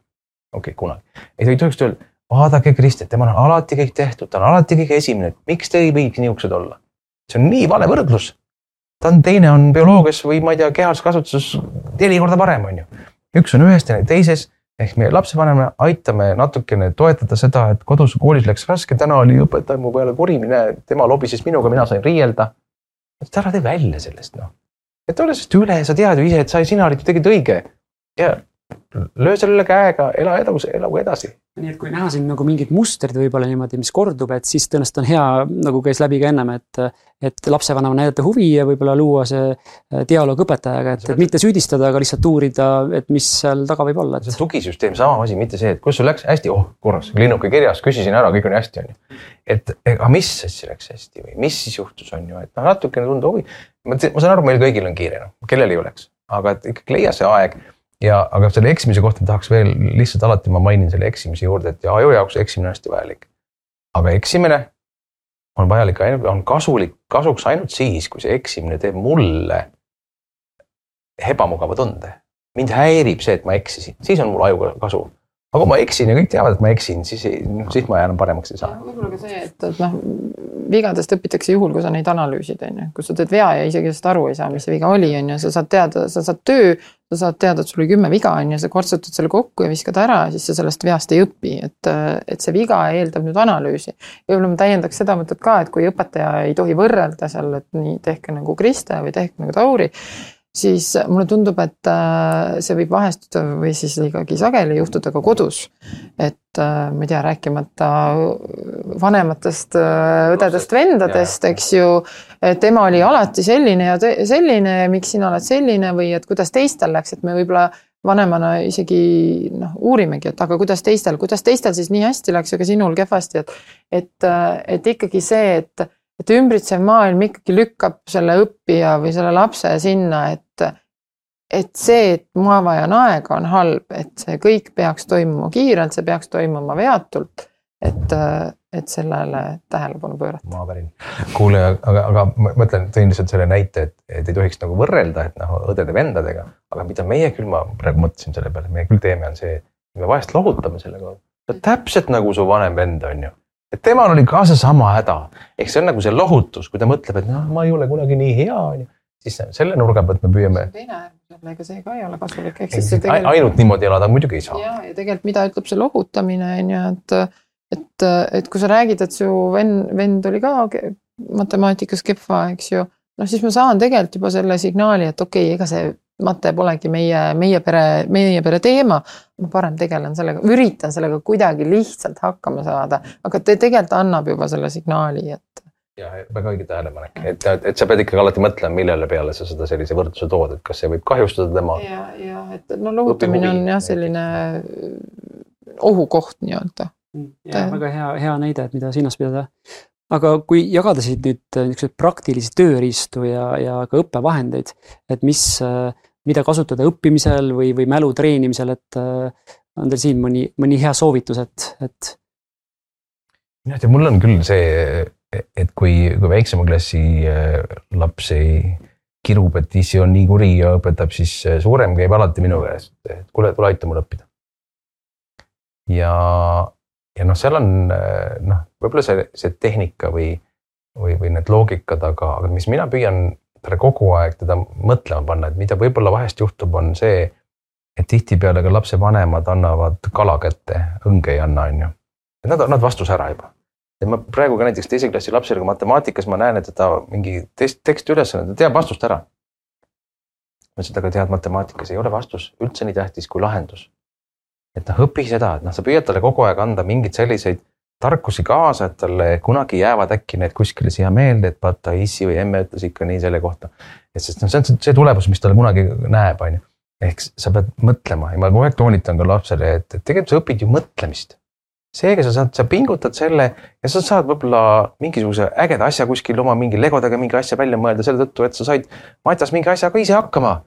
okei okay,, kunagi, ei tohiks öelda vaadake Kristet, temal on alati kõik tehtud, ta on alati kõige esimene, miks te ei võiks niisugused olla? see on nii vale võrdlus. ta on, teine on bioloogias või ma ei tea, kehalises kasvatuses neli korda parem, on ju. üks on ühes, teine teises ehk meie lapsevanemana aitame natukene toetada seda, et kodus koolis läks raske, täna oli õpetaja mu peale kuri, mine, tema lobises minuga, mina sain riielda. ära tee välja sellest noh, et ole sellest üle, sa tead ju ise, et sa, sina olid tegelikult õige ja löö sellele käega, ela edasi, elagu edasi. nii et kui näha siin nagu mingid mustrid võib-olla niimoodi, mis kordub, et siis tõenäoliselt on hea, nagu käis läbi ka ennem, et, et lapsevanema näidata huvi ja võib-olla luua see äh, dialoog õpetajaga, et, et mitte süüdistada, aga lihtsalt uurida, et mis seal taga võib olla et.... see tugisüsteem, sama asi, mitte see, et kus sul läks hästi, oh korras, linnuke kirjas, küsisin ära, kõik on hästi, on ju. et aga mis asja läks hästi või mis siis juhtus, on ju, et noh, natukene tunda huvi. ma saan aru, meil kõigil on kiire, noh, kellel ei oleks, aga et ikkagi leia see aeg ja, aga selle eksimise kohta tahaks veel lihtsalt alati ma mainin selle eksimise juurde, et aju jaoks eksimine on hästi vajalik. aga eksimine on vajalik, on kasulik, kasuks ainult siis, kui see eksimine teeb mulle ebamugava tunde. mind häirib see, et ma eksisin, siis on mul ajuga kasu aga kui ma eksin ja kõik teavad, et ma eksin, siis, noh, siis ma enam paremaks ei saa. võib-olla ka see, et, et noh, vigadest õpitakse juhul, kui sa neid analüüsid, on ju, kui sa teed vea ja isegi sellest aru ei saa, mis see viga oli, on ju, sa saad teada, sa saad töö, sa saad teada, et sul oli kümme viga, on ju, sa kortsutad selle kokku ja viskad ära, siis sa sellest veast ei õpi, et, et see viga eeldab nüüd analüüsi. võib-olla ma täiendaks seda mõtet ka, et kui õpetaja ei tohi võrrelda seal, et nii tehke nagu Kriste või tehke nagu Tauri siis mulle tundub, et äh, see võib vahest või siis ikkagi sageli juhtuda ka kodus. et äh, ma ei tea, rääkimata vanematest äh, õdedest-vendadest, eks ju, et ema oli alati selline ja selline ja miks sina oled selline või et kuidas teistel läks, et me võib-olla vanemana isegi noh, uurimegi, et aga kuidas teistel, kuidas teistel siis nii hästi läks, aga sinul kehvasti, et et, et ikkagi see, et et ümbritsev maailm ikkagi lükkab selle õppija või selle lapse sinna, et, et see, et ma vajan aega, on halb, et see kõik peaks toimuma kiirelt, see peaks toimuma veatult. et, et sellele tähelepanu pöörata. ma pärin. kuule, aga, aga ma mõtlen, tõin lihtsalt selle näite, et, et ei tohiks nagu võrrelda, et noh, õdede-vendadega, aga mida meie küll, ma praegu mõtlesin selle peale, meie küll teeme, on see, me vahest lohutame sellega. täpselt nagu su vanem vend on ju et temal oli ka seesama häda, ehk see on nagu see lohutus, kui ta mõtleb, et noh, ma ei ole kunagi nii hea, on ju, siis selle nurga pealt me püüame. teine äärmus, ega see ka ei ole kasulik, ehk siis see tegelikult. ainult niimoodi elada muidugi ei saa. ja, ja tegelikult, mida ütleb see lohutamine on ju, et, et, et kui sa räägid, et su vend, vend oli ka matemaatikas kehva, eks ju, noh, siis ma saan tegelikult juba selle signaali, et okei okay,, ega see mate polegi meie, meie pere, meie pere teema. ma parem tegelen sellega, üritan sellega kuidagi lihtsalt hakkama saada, aga ta tegelikult annab juba selle signaali, et. ja väga õige tähelepanek, et, et sa pead ikkagi alati mõtlema, millele peale sa seda sellise võrdluse tood, et kas see võib kahjustada tema. ja, ja et no lohutamine on jah, selline ohukoht nii-öelda. ja väga hea, hea näide, et mida silmas pidada aga kui jagada siit nüüd niisuguseid praktilisi tööriistu ja, ja ka õppevahendeid, et mis, mida kasutada õppimisel või, või mälu treenimisel, et äh, on teil siin mõni, mõni hea soovitus, et, et? mina ei tea, mul on küll see, et kui, kui väiksema klassi äh, laps ei kirub, et issi on nii kuri ja õpetab, siis äh, suurem käib alati minu käest, et kuule, tule aita mul õppida. ja, ja noh, seal on noh, võib-olla see, see tehnika või, või, või need loogikad, aga, aga mis mina püüan talle kogu aeg teda mõtlema panna, et mida võib-olla vahest juhtub, on see, et tihtipeale ka lapsevanemad annavad kala kätte, õnge ei anna, on ju. et nad, nad vastuse ära juba. et ma praegu ka näiteks teise klassi lapsele matemaatikas ma näen, et ta mingi test, tekstiülesanne, ta teab vastust ära. ma ütlesin, et aga tead, matemaatikas ei ole vastus üldse nii tähtis kui lahendus. et noh, õpi seda, et noh, sa püüad talle kogu aeg anda mingeid selliseid tarkusi kaasa, et talle kunagi jäävad äkki need kuskile siia meelde, et vaata issi või emme ütles ikka nii selle kohta. et sest noh, see on see tulemus, mis talle kunagi näeb, on ju. ehk sa pead mõtlema ja ma kogu aeg toonitan ka lapsele, et, et tegelikult sa õpid ju mõtlemist. seega sa saad, sa pingutad selle ja sa saad võib-olla mingisuguse ägeda asja kuskil oma mingi legodega mingi asja välja mõelda selle tõttu, et sa said matas mingi asjaga ise hakkama.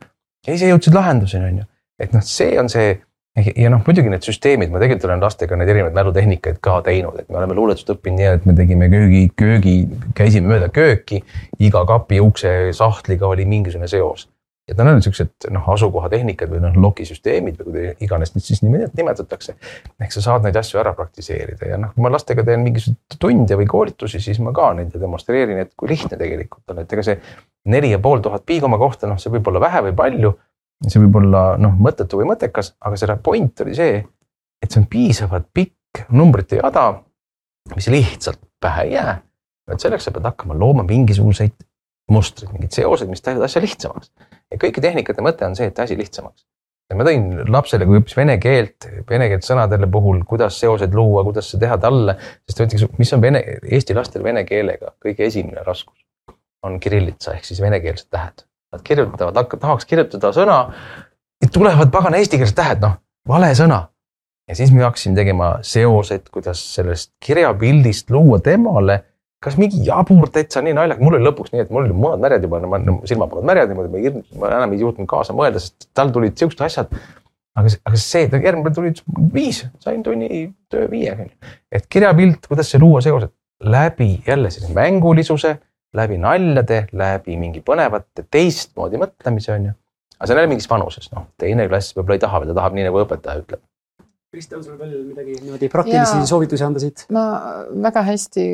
ja ise jõudsid lahenduseni, on ju. et noh, see on see ja noh, muidugi need süsteemid, ma tegelikult olen lastega neid erinevaid mälutehnikaid ka teinud, et me oleme luuletust õppinud nii, et me tegime köögi, köögi, käisime mööda kööki. iga kapi ukse sahtliga oli mingisugune seos. et need on siuksed noh, asukohatehnikad või noh, lokisüsteemid või kuidas iganes neid siis nimetatakse. ehk sa saad neid asju ära praktiseerida ja noh, kui ma lastega teen mingisuguseid tunde või koolitusi, siis ma ka neid demonstreerin, et kui lihtne tegelikult on, et ega see neli ja pool tuhat piigoma kohta, noh, see võib olla vähe või palju see võib olla noh, mõttetu või mõttekas, aga selle point oli see, et see on piisavalt pikk numbrite jada, mis lihtsalt pähe ei jää. et selleks sa pead hakkama looma mingisuguseid mustreid, mingeid seoseid, mis teevad asja lihtsamaks. ja kõigi tehnikate mõte on see, et asi lihtsamaks. ja ma tõin lapsele, kui õppis vene keelt, vene keelt sõnadele puhul, kuidas seoseid luua, kuidas see teha talle, sest ta ütles, mis on vene, eesti lastel vene keelega kõige esimene raskus on kirillitsa ehk siis venekeelsed tähed Nad kirjutavad, tahaks kirjutada sõna, tulevad pagana eestikeelsed tähed, noh, vale sõna. ja siis me hakkasime tegema seoseid, kuidas sellest kirjapildist luua temale, kas mingi jabur täitsa nii naljakas, mul oli lõpuks nii, et mul olid munad märjad juba, silmapunad märjad niimoodi, ma ma enam ei juhtunud kaasa mõelda, sest tal tulid siuksed asjad. aga, aga see, järgmine päev tulid viis, sain tunni töö viiega. et kirjapilt, kuidas see luua seosed läbi jälle sellise mängulisuse läbi naljade, läbi mingi põnevate teistmoodi mõtlemise on ju. aga see on jälle mingis vanuses, noh, teine klass võib-olla ei taha veel, ta tahab nii nagu õpetaja ütleb. Kristi, on sul veel midagi niimoodi praktilisi Jaa. soovitusi anda siit? ma väga hästi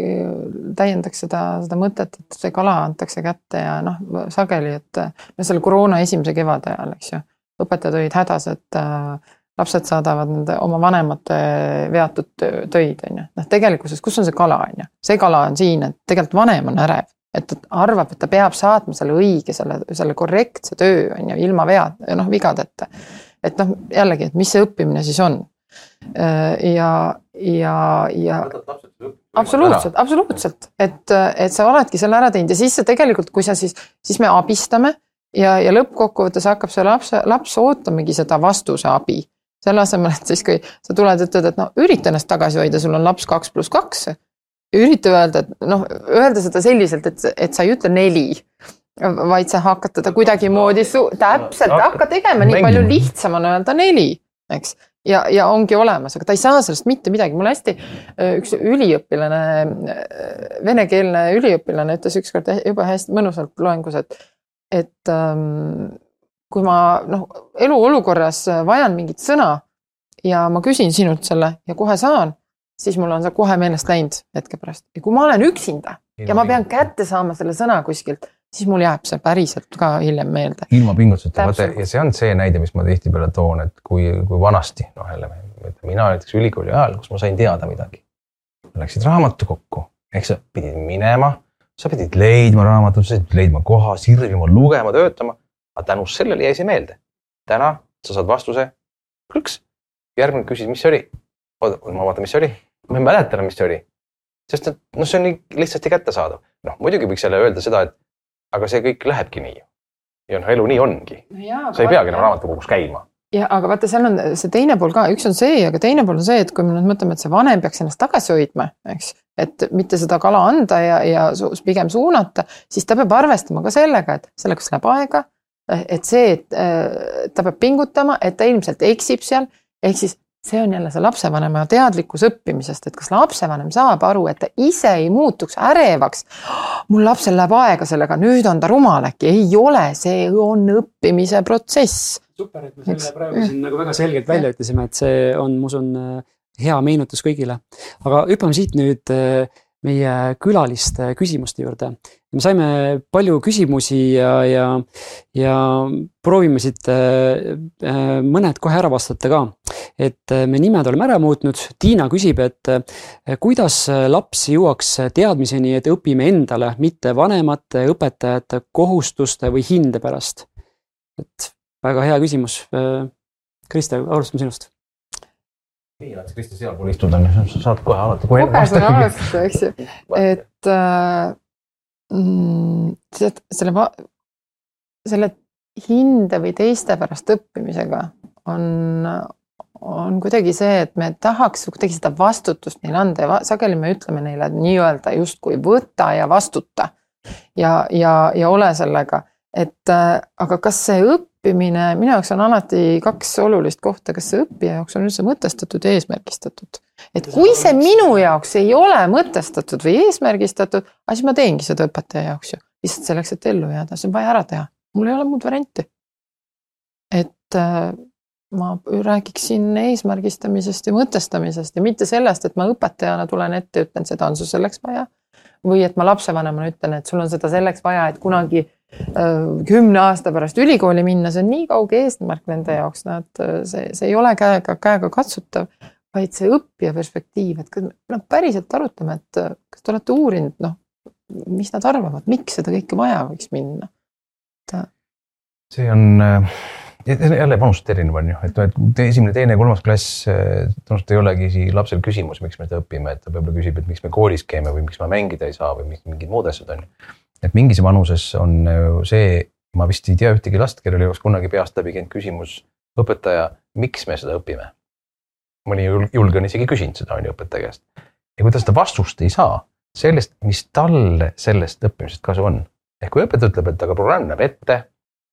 täiendaks seda, seda mõtet, et see kala antakse kätte ja noh, sageli, et no selle koroona esimese kevade ajal, eks ju, õpetajad olid hädas, et äh, lapsed saadavad nende oma vanemate veatud töid, on ju. noh, tegelikkuses, kus on see kala, on ju, see kala on siin, et tegelikult vanem on ärev, et ta arvab, et ta peab saatma selle õige, selle, selle korrektse töö on ju, ilma vea, noh vigadeta. et noh, jällegi, et mis see õppimine siis on ja, ja, ja absoluutselt, absoluutselt, et, et sa oledki selle ära teinud ja siis sa tegelikult, kui sa siis, siis me abistame ja, ja lõppkokkuvõttes hakkab see laps, laps ootamegi seda vastuse abi. selle asemel, et siis, kui sa tuled, ütled, et no ürita ennast tagasi hoida, sul on laps kaks pluss kaks. Ürita öelda, et noh, öelda seda selliselt, et, et sa ei ütle neli, vaid sa hakkad teda kuidagimoodi, täpselt, hakka tegema, nii palju lihtsam on öelda neli, eks. Ja, ja ongi olemas, aga ta ei saa sellest mitte midagi, mul hästi üks üliõpilane, venekeelne üliõpilane ütles ükskord jube hästi mõnusalt loengus, et, et ähm, kui ma noh, eluolukorras vajan mingit sõna ja ma küsin sinult selle ja kohe saan, siis mul on see kohe meelest läinud hetke pärast ja kui ma olen üksinda ja ma pean kätte saama selle sõna kuskilt, siis mul jääb see päriselt ka hiljem meelde. ilma pingutuseta, vaata ja see on see näide, mis ma tihtipeale toon, et kui, kui vanasti, noh jälle mina näiteks ülikooli ajal, kus ma sain teada midagi. Läksid raamatukokku, ehk sa pidid minema, sa pidid leidma raamatut, sa pidid leidma koha, sirvima, lugema, töötama. aga tänu sellele jäi see meelde. täna sa saad vastuse, klõks. järgmine küsis, mis see oli. oota, ma vaatan, mis see oli. ma ei mäleta enam, mis see oli. sest et noh, see on nii lihtsasti kättesaadav. noh, muidugi võiks jälle öelda seda, et aga see kõik lähebki nii. ja noh, elu nii ongi, sa ei peagi enam raamatukogus käima. ja aga vaata, seal on see teine pool ka, üks on see, aga teine pool on see, et kui me nüüd mõtleme, et see vanem peaks ennast tagasi hoidma, eks. et mitte seda kala anda ja, ja pigem suunata, siis ta peab arvestama ka sellega, et selleks läheb aega. et see, et äh, ta peab pingutama, et ta ilmselt eksib seal, ehk siis see on jälle see lapsevanema teadlikkus õppimisest, et kas lapsevanem saab aru, et ta ise ei muutuks ärevaks. mul lapsel läheb aega sellega, nüüd on ta rumal äkki, ei ole, see on õppimise protsess super, et me Eks- selle praegu siin nagu väga selgelt välja ütlesime, et see on, ma usun, hea meenutus kõigile. aga hüppame siit nüüd äh, meie külaliste küsimuste juurde. Me saime palju küsimusi ja, ja, ja proovime siit äh, äh, mõned kohe ära vastata ka. et äh, me nimed oleme ära muutnud, Tiina küsib, et kuidas laps jõuaks teadmiseni, et õpime endale, mitte vanemate, õpetajate kohustuste või hinde pärast. et väga hea küsimus. Krista, alustame sinust. nii, läks Kristi sealpool istuda, sa saad kohe alati. kogesin alustada, eks ju, et äh, mm, tead, selle, selle hinde või teiste pärast õppimisega on, on kuidagi see, et me tahaks kuidagi seda vastutust neile anda ja sageli me ütleme neile nii-öelda justkui võta ja vastuta. ja, ja, ja ole sellega, et äh, aga kas see õppimine, minu jaoks on alati kaks olulist kohta, kas see õppija jaoks on üldse mõtestatud ja eesmärgistatud. Et kui see minu jaoks ei ole mõtestatud või eesmärgistatud, siis ma teengi seda õpetaja jaoks ju, lihtsalt selleks, et ellu jääda, see on vaja ära teha, mul ei ole muud varianti. et äh, ma räägiksin eesmärgistamisest ja mõtestamisest ja mitte sellest, et ma õpetajana tulen ette ja ütlen, seda on sul selleks vaja. või et ma lapsevanemana ütlen, et sul on seda selleks vaja, et kunagi äh, kümne aasta pärast ülikooli minna, see on nii kauge eesmärk nende jaoks, nad, see, see ei ole käega, käega katsutav. Vaid see õppija perspektiiv, et kas me noh, päriselt arutame, et äh, kas te olete uurinud, noh, mis nad arvavad, miks seda kõike vaja võiks minna? see on äh, jälle vanusest erinev on ju, et, et esimene, teine, kolmas klass, äh, tõenäoliselt ei olegi siin lapsel küsimus, miks me seda õpime, et ta võib-olla küsib, et miks me koolis käime või miks ma mängida ei saa või mingid muud asjad on ju. et mingis vanuses on see, ma vist ei tea ühtegi last, kellel ei oleks kunagi peast läbi käinud küsimus, õpetaja, miks me seda õpime? Mõni julge on isegi küsinud seda on ju õpetaja käest. ja kui ta seda vastust ei saa sellest, mis talle sellest õppimisest kasu on. ehk kui õpetaja ütleb, et aga programm näeb ette,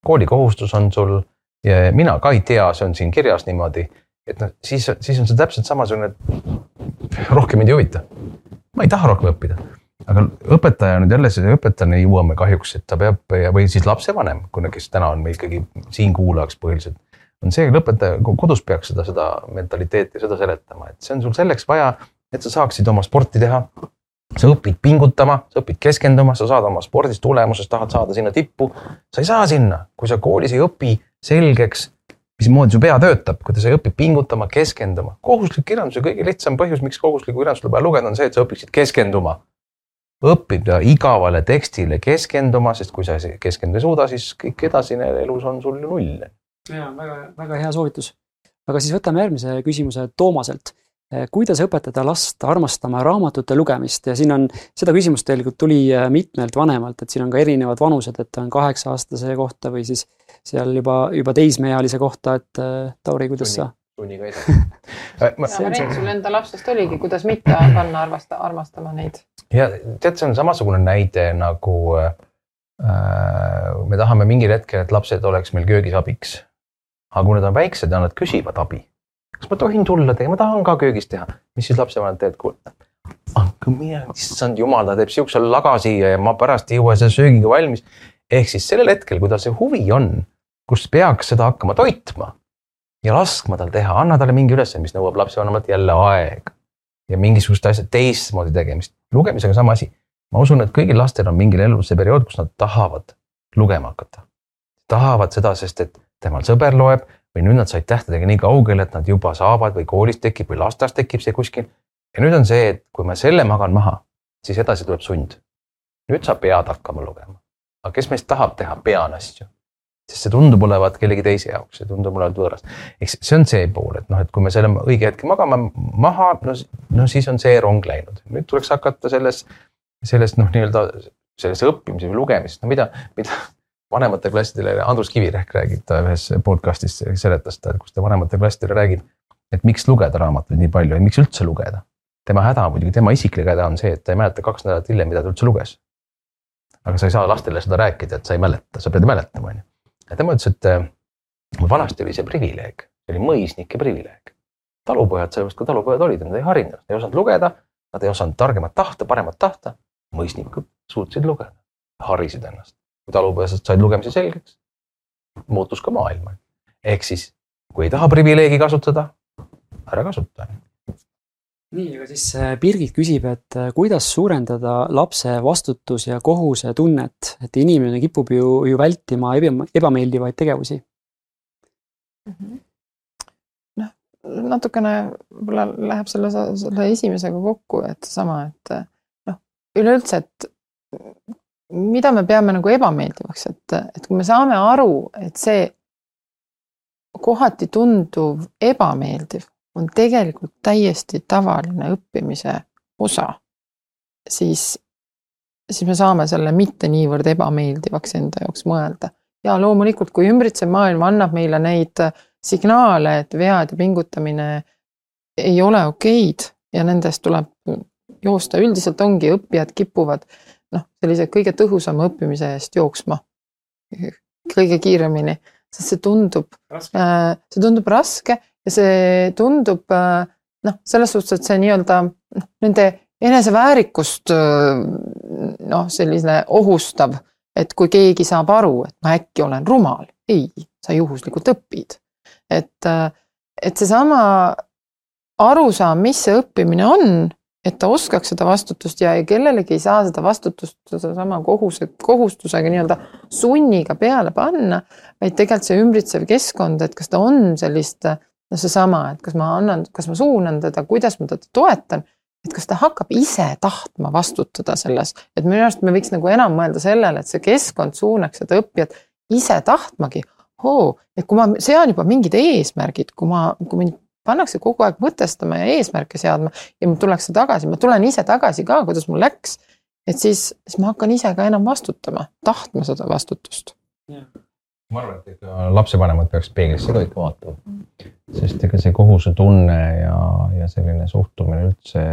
koolikohustus on sul ja mina ka ei tea, see on siin kirjas niimoodi. et noh, siis, siis on see täpselt samasugune, et rohkem mind ei huvita. ma ei taha rohkem õppida. aga õpetaja nüüd jälle, selle õpetajani jõuame kahjuks, et ta peab või siis lapsevanem, kuna kes täna on meil ikkagi siin kuulajaks põhiliselt. On see, et õpetaja kodus peaks seda, seda mentaliteeti, seda seletama, et see on sul selleks vaja, et sa saaksid oma sporti teha sa õpid pingutama, sa õpid keskenduma, sa saad oma spordis tulemusest, tahad saada sinna tippu. sa ei saa sinna, kui sa koolis ei õpi selgeks, mismoodi su pea töötab, kui ta ei õpi pingutama, keskenduma. kohustuslik kirjanduse kõige lihtsam põhjus, miks kohustuslikku kirjandust vaja lugeda, on see, et sa õpiksid keskenduma. õppida igavale tekstile keskenduma, sest kui sa keskenduda ei suuda, siis kõik edasine elus on sul ju null. Ja väga, väga hea soovitus. aga siis võtame järgmise küsimuse Toomaselt kuidas õpetada last armastama raamatute lugemist ja siin on, seda küsimust tegelikult tuli mitmelt vanemalt, et siin on ka erinevad vanused, et on kaheksa-aastase kohta või siis seal juba, juba teismeealise kohta, et Tauri, kuidas sa? sunniga edasi ma Rein, sul enda lapsest oligi, kuidas mitte panna armasta, armastama neid? ja tead, see on samasugune näide nagu äh, me tahame mingil hetkel, et lapsed oleks meil köögis abiks. Aga kui nad on väiksed ja nad küsivad abi, kas ma tohin tulla tegema, ma tahan ka köögis teha, mis siis lapsevanemad teevad, kuule. andke mine, issand jumal, ta teeb siukse laga siia ja ma pärast ei jõua selle söögiga valmis. ehk siis sellel hetkel, kui tal see huvi on, kus peaks seda hakkama toitma ja laskma tal teha, anna talle mingi ülesanne, mis nõuab lapsevanemalt jälle aega ja mingisugust asja teistmoodi tegemist. lugemisega sama asi. ma usun, et kõigil lastel on mingil elus see periood, kus nad tahavad lugema hakata. tahavad seda, sest et temal sõber loeb või nüüd nad said tähtedega nii kaugele, et nad juba saavad või koolis tekib või lasteaias tekib see kuskil. ja nüüd on see, et kui ma selle magan maha, siis edasi tuleb sund. nüüd sa pead hakkama lugema. aga kes meist tahab teha pean asju? sest see tundub olevat kellegi teise jaoks, see tundub olevat võõras. eks see on see pool, et noh, et kui me selle õige hetke magame maha, no, no siis on see rong läinud. nüüd tuleks hakata selles, sellest noh, nii-öelda selles õppimise või lugemisest, no mida, mida vanematele klassidele, Andrus Kivirähk räägib ta ühes podcast'is seletas ta, kus ta vanematele klassidele räägib, et miks lugeda raamatuid nii palju ja miks üldse lugeda. tema häda muidugi, tema isiklik häda on see, et ta ei mäleta kaks nädalat hiljem, mida ta üldse luges. aga sa ei saa lastele seda rääkida, et sa ei mäleta, sa pead mäletama, on ju. ja tema ütles, et vanasti oli see privileeg, see oli mõisnike privileeg. talupojad, sellepärast ka talupojad olid, nad ei harinud, ei osanud lugeda, nad ei osanud targemat tahta, paremat tahta. mõisnikud suutsid lugeda, harisid ennast kui talupojad said lugemise selgeks, muutus ka maailm. ehk siis, kui ei taha privileegi kasutada, ära kasuta. nii, aga siis Birgit küsib, et kuidas suurendada lapse vastutus ja kohuse tunnet, et inimene kipub ju, ju vältima ebameeldivaid tegevusi mm -hmm.? noh, natukene võib-olla läheb selle, selle esimesega kokku, et sama, et noh, üleüldse, et mida me peame nagu ebameeldivaks, et, et kui me saame aru, et see kohati tunduv ebameeldiv on tegelikult täiesti tavaline õppimise osa, siis, siis me saame selle mitte niivõrd ebameeldivaks enda jaoks mõelda. ja loomulikult, kui ümbritsev maailm annab meile neid signaale, et vead ja pingutamine ei ole okeid ja nendest tuleb joosta, üldiselt ongi, õppijad kipuvad noh, sellise kõige tõhusama õppimise eest jooksma kõige kiiremini, sest see tundub, see tundub raske ja see tundub noh, selles suhtes, et see nii-öelda noh, nende eneseväärikust noh, selline ohustav, et kui keegi saab aru, et ma äkki olen rumal, ei, sa juhuslikult õpid. et, et seesama arusaam, mis see õppimine on, et ta oskaks seda vastutust ja kellelegi ei saa seda vastutust sedasama kohuse, kohustusega nii-öelda sunniga peale panna, vaid tegelikult see ümbritsev keskkond, et kas ta on sellist, no seesama, et kas ma annan, kas ma suunan teda, kuidas ma teda toetan, et kas ta hakkab ise tahtma vastutada selles, et minu arust me võiks nagu enam mõelda sellele, et see keskkond suunaks seda õppijat ise tahtmagi, oo, et kui ma sean juba mingid eesmärgid, kui ma, kui mind pannakse kogu aeg mõtestama ja eesmärke seadma ja tullakse tagasi, ma tulen ise tagasi ka, kuidas mul läks. et siis, siis ma hakkan ise ka enam vastutama, tahtma seda vastutust. ma arvan, et ikka lapsevanemad peaks peeglisse ka ikka vaatama. sest ega see kohusetunne ja, ja selline suhtumine üldse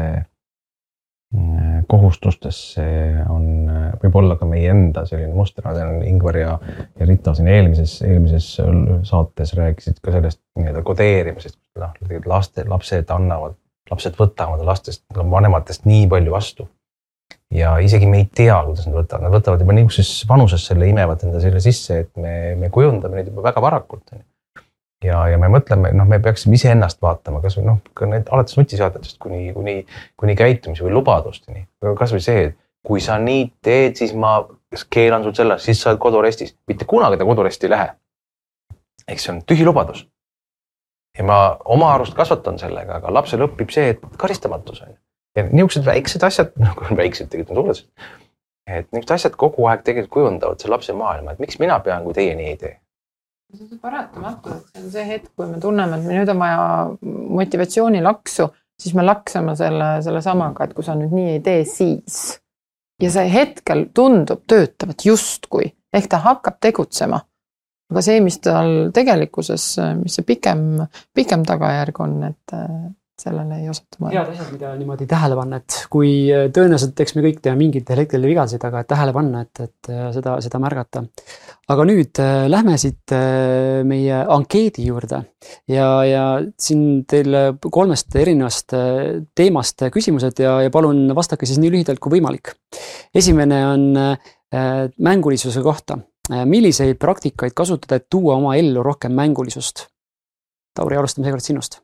mm, kohustustesse on, võib olla ka meie enda selline muster, ma tean, Ingvar ja, ja Rita siin eelmises, eelmises saates rääkisid ka sellest nii-öelda kodeerimisest, noh, laste, lapsed annavad, lapsed võtavad lastest, vanematest nii palju vastu. ja isegi me ei tea, kuidas nad võtavad, nad võtavad juba niisuguses vanuses selle, imevad enda selle sisse, et me, me kujundame neid juba väga varakult. ja, ja me mõtleme, noh, me peaksime iseennast vaatama, kasvõi noh, ka need alates nutiseadmetest kuni, kuni, kuni käitumise või lubadusteni. kasvõi see, et kui sa nii teed, siis ma keelan sul selle, siis sa oled koduarestis, mitte kunagi ta koduaresti ei lähe. eks see on tühi lubadus ja ma oma arust kasvatan sellega, aga lapsel õpib see, et karistamatus on ju. ja niisugused väiksed asjad, nagu väiksed tegelikult on suured. et niisugused asjad kogu aeg tegelikult kujundavad selle lapse maailma, et miks mina pean, kui teie nii ei tee. see on paratamatu, et see on see hetk, kui me tunneme, et nüüd on vaja motivatsioonilaksu, siis me laksame selle, sellesamaga, et kui sa nüüd nii ei tee, siis. ja see hetkel tundub töötavat justkui, ehk ta hakkab tegutsema aga see, mis tal tegelikkuses, mis see pikem, pikem tagajärg on, et sellele ei osata mõelda. head asjad, mida niimoodi tähele panna, et kui tõenäoliselt, eks me kõik teeme mingitel hetkedel vigasid, aga tähele panna, et, et seda, seda märgata. aga nüüd lähme siit meie ankeedi juurde ja, ja siin teil kolmest erinevast teemast küsimused ja, ja palun vastake siis nii lühidalt kui võimalik. esimene on mängulisuse kohta Äh, milliseid praktikaid kasutada, et tuua oma ellu rohkem mängulisust? Tauri, alustame seekord sinust.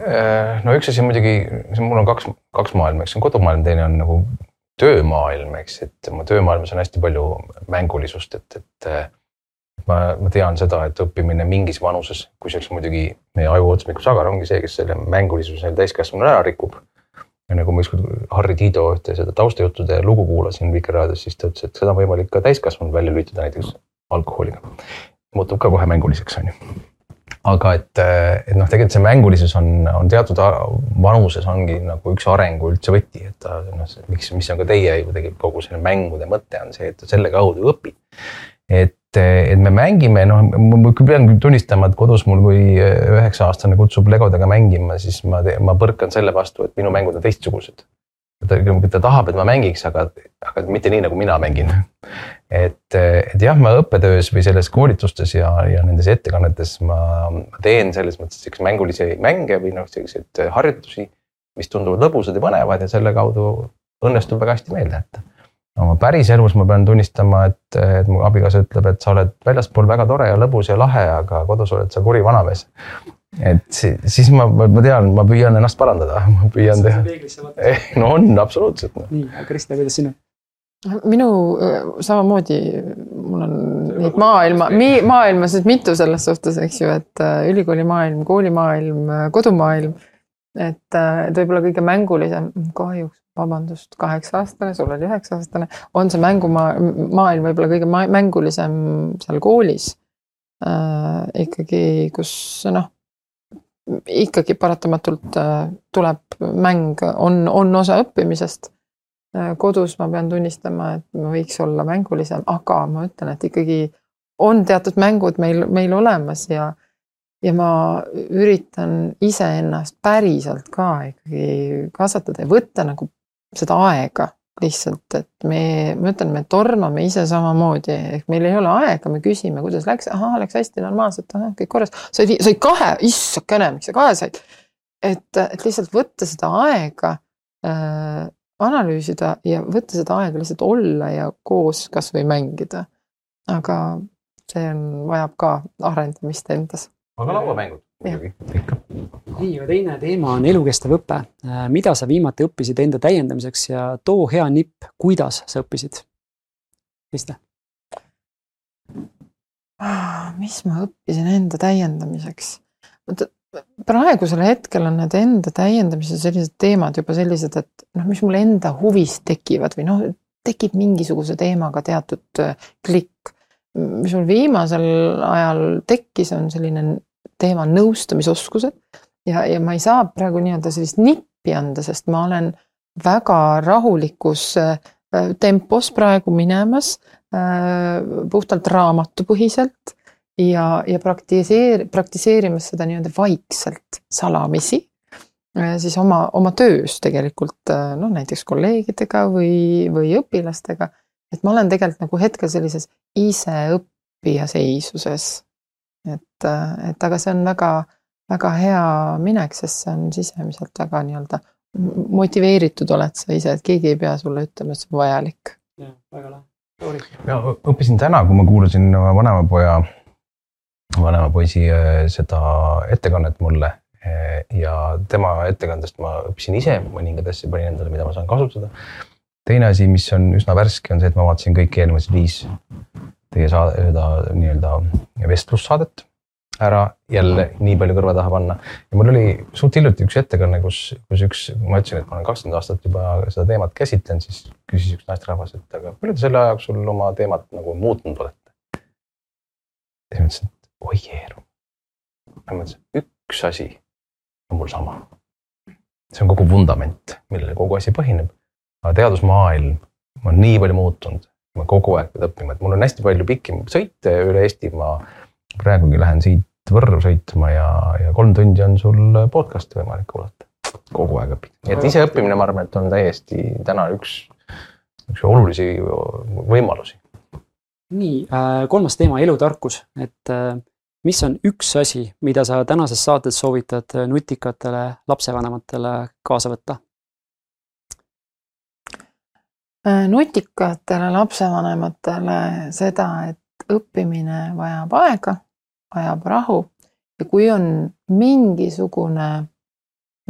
Äh, no üks asi muidugi, mul on kaks, kaks maailma, üks on kodumaailm, teine on nagu töömaailm, eks, et mu töömaailmas on hästi palju mängulisust, et, et äh, ma, ma tean seda, et õppimine mingis vanuses, kusjuures muidugi meie aju otsmiku sagar ongi see, kes selle mängulisuse täiskasvanul ära rikub ja nagu ma ükskord Harri Tiido ühte seda taustajuttude lugu kuulasin Vikerraadios, siis ta ütles, et seda on võimalik ka täiskasvanul välja lülitada näiteks alkoholiga. muutub ka kohe mänguliseks, on ju. aga et, et noh, tegelikult see mängulisus on, on teatud vanuses ongi nagu üks arengu üldse võti, et ta noh, miks, mis on ka teie ju tegelikult kogu selle mängude mõte on see, et selle kaudu õpid. et et me mängime, noh, ma pean tunnistama, et kodus mul, kui üheksa aastane kutsub legodega mängima, siis ma, ma põrkan selle vastu, et minu mängud on teistsugused. ta, ta tahab, et ma mängiks, aga, aga mitte nii, nagu mina mängin. et, et jah, ma õppetöös või selles koolitustes ja, ja nendes ettekannetes ma, ma teen selles mõttes siukseid mängulisi mänge või noh, selliseid harjutusi, mis tunduvad lõbusad ja põnevad ja selle kaudu õnnestub väga hästi meelde jätta oma päriselus ma pean tunnistama, et, et mu abikaasa ütleb, et sa oled väljaspool väga tore ja lõbus ja lahe, aga kodus oled sa kuri vanamees. et siis ma, ma tean, ma püüan ennast parandada, ma püüan teha. no on absoluutselt no.. nii, Krista, kuidas sina? minu samamoodi, mul on neid maailma, maailmas nüüd mitu selles suhtes, eks ju, et äh, ülikoolimaailm, koolimaailm, kodumaailm. Et, äh, et võib-olla kõige mängulisem, kahjuks vabandust, kaheksa-aastane, sul oli üheksa-aastane, on see mängumaailm võib-olla kõige mängulisem seal koolis äh,. ikkagi, kus noh, ikkagi paratamatult äh, tuleb mäng, on, on osa õppimisest äh,. kodus ma pean tunnistama, et ma võiks olla mängulisem, aga ma ütlen, et ikkagi on teatud mängud meil, meil olemas ja ja ma üritan iseennast päriselt ka ikkagi kasvatada ja võtta nagu seda aega lihtsalt, et me, ma ütlen, me tormame ise samamoodi, ehk meil ei ole aega, me küsime, kuidas läks, ahaa, läks hästi normaalselt, ahah, kõik korras. said, said kahe, issakene, miks sa kahe said? et, et lihtsalt võtta seda aega äh,, analüüsida ja võtta seda aega lihtsalt olla ja koos kasvõi mängida. aga see on, vajab ka arendamist endas. Aga lauamängud muidugi, ikka. nii, aga teine teema on elukestev õpe. Äh, mida sa viimati õppisid enda täiendamiseks ja too hea nipp, kuidas sa õppisid? Krista. Ah, mis ma õppisin enda täiendamiseks? praegusel hetkel on need enda täiendamise sellised teemad juba sellised, et noh, mis mul enda huvist tekivad või noh, tekib mingisuguse teemaga teatud äh, klikk. Mis mul viimasel ajal tekkis, on selline teema nõustamisoskused ja, ja ma ei saa praegu nii-öelda sellist nippi anda, sest ma olen väga rahulikus äh, tempos praegu minemas äh, puhtalt raamatupõhiselt ja, ja praktiseer-, praktiseerimas seda nii-öelda vaikselt salamisi äh, siis oma, oma töös tegelikult noh, näiteks kolleegidega või, või õpilastega. Et ma olen tegelikult nagu hetkel sellises iseõppija seisuses. et, et aga see on väga, väga hea minek, sest see on sisemiselt väga nii-öelda motiveeritud oled sa ise, et keegi ei pea sulle ütlema, et see on vajalik. jah, väga lahe. ja õppisin täna, kui ma kuulasin vanema poja vanema poisi äh, seda ettekannet mulle äh, ja tema ettekandest ma õppisin ise mõningaid asju, panin endale, mida ma saan kasutada. Teine asi, mis on üsna värske, on see, et ma vaatasin kõiki eelmised viis teie saade, seda nii-öelda vestlussaadet ära jälle nii palju kõrva taha panna. ja mul oli suht hiljuti üks ettekanne, kus, kus üks, ma ütlesin, et ma olen kakskümmend aastat juba seda teemat käsitlenud, siis küsis üks naisterahvas, et aga palju te selle aja jooksul oma teemat nagu muutnud olete? ja ma ütlesin, et oi keeru. ma mõtlesin, üks asi on mul sama. see on kogu vundament, millele kogu asi põhineb. Aga teadusmaailm on nii palju muutunud, ma kogu aeg pean õppima, et mul on hästi palju pikki sõite üle Eesti, ma praegugi lähen siit Võrru sõitma ja, ja kolm tundi on sul podcast'i võimalik kuulata. kogu aeg õpid, nii et iseõppimine, ma arvan, et on täiesti täna üks, üks olulisi võimalusi. nii, äh, kolmas teema, elutarkus, et äh, mis on üks asi, mida sa tänases saates soovitad nutikatele lapsevanematele kaasa võtta? Äh, nutikatele lapsevanematele seda, et õppimine vajab aega, vajab rahu. Ja kui on mingisugune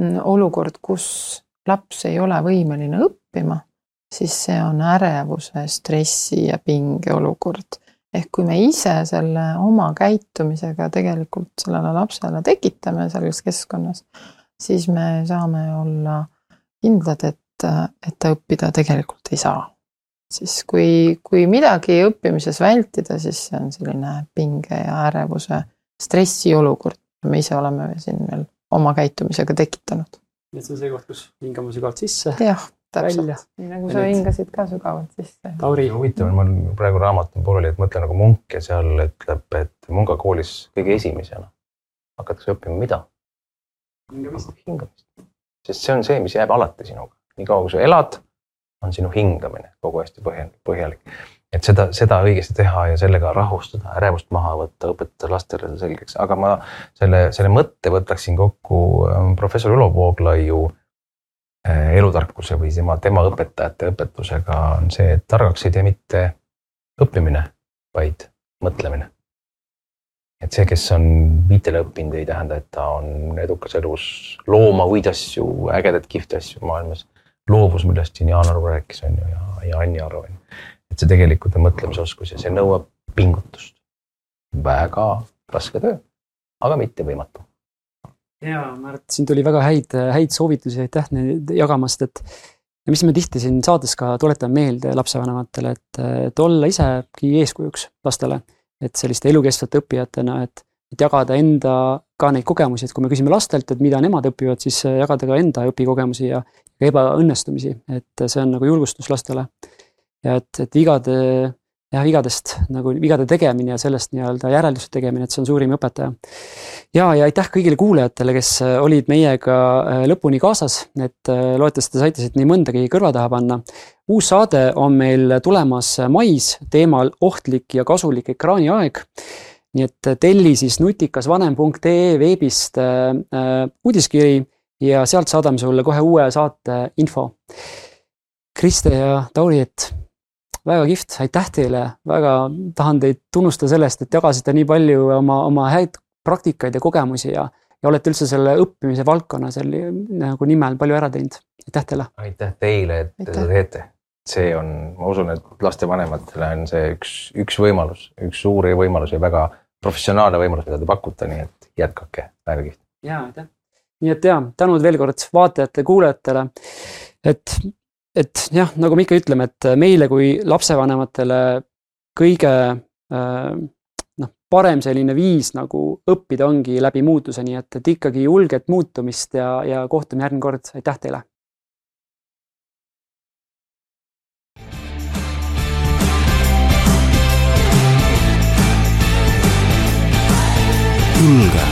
mm, olukord, kus laps ei ole võimeline õppima, siis see on ärevuse, stressi ja pinge olukord. Ehk kui me ise selle oma käitumisega tegelikult sellele lapsele tekitame selles keskkonnas, siis me saame olla kindlad, et, et ta õppida tegelikult ei saa. siis kui, kui midagi õppimises vältida, siis see on selline pinge ja ärevuse, stressi olukord, me ise oleme siin veel oma käitumisega tekitanud. nii et see on see koht, kus hingame sügavalt sisse. jah täpselt, nii nagu sa hingasid ka sügavalt sisse. Tauri. huvitav on, mul praegu raamat on pooleli, et mõtle nagu munk ja seal ütleb, et mungakoolis kõige esimesena hakatakse õppima mida? hingamist. hingamist, sest see on see, mis jääb alati sinuga, niikaua kui sa elad, on sinu hingamine kogu hästi põhjalik, et seda, seda õigesti teha ja sellega rahustada, ärevust maha võtta, õpetada lastele selgeks, aga ma selle, selle mõtte võtaksin kokku ähm, professor Ülo Vooglaiu Äh, elutarkuse või tema, tema õpetajate õpetusega on see, et targaks ei tee mitte õppimine, vaid mõtlemine. et see, kes on viitele õppinud, ei tähenda, et ta on edukas elus looma muid asju, ägedaid kihvte asju maailmas. Loovus, millest siin Jaan Aru rääkis, on ju, ja, ja Anni Aru on ju. et see tegelikult on mõtlemisoskus ja see nõuab pingutust. väga raske töö, aga mitte võimatu ja Märt, siin tuli väga häid, häid soovitusi, aitäh jagamast, et ja mis me tihti siin saates ka tuletame meelde lapsevanematele, et, et olla isegi eeskujuks lastele. et selliste elukestvate õppijatena, et, et jagada enda ka neid kogemusi, et kui me küsime lastelt, et mida nemad õpivad, siis jagada ka enda õpikogemusi ja ebaõnnestumisi, et see on nagu julgustus lastele. ja et, et vigade, jah, vigadest nagu vigade tegemine ja sellest nii-öelda järelduste tegemine, et see on suurim õpetaja ja, ja aitäh kõigile kuulajatele, kes olid meiega lõpuni kaasas, et loodetavasti te saite siit nii mõndagi kõrva taha panna. uus saade on meil tulemas mais teemal ohtlik ja kasulik ekraaniaeg nii et telli siis nutikasvanem.ee veebist äh, uudiskiri ja sealt saadame sulle kohe uue saate info. Kriste ja Tauri, et väga kihvt, aitäh teile, väga tahan teid tunnustada sellest, et jagasite nii palju oma, oma häid praktikaid ja kogemusi ja, ja olete üldse selle õppimise valdkonna selle nagu nimel palju ära teinud. aitäh teile. aitäh teile, et te seda teete. see on, ma usun, et lastevanematele on see üks, üks võimalus, üks suuri võimalusi ja väga professionaalne võimalus, mida te pakute, nii et jätkake, väga kihvt. ja aitäh nii et ja tänud veel kord vaatajatele-kuulajatele. et, et jah, nagu me ikka ütleme, et meile kui lapsevanematele kõige äh, noh, parem selline viis nagu õppida ongi läbi muutuse, nii et, et ikkagi julget muutumist ja, ja kohtume järgmine kord, aitäh teile. Julge muutuda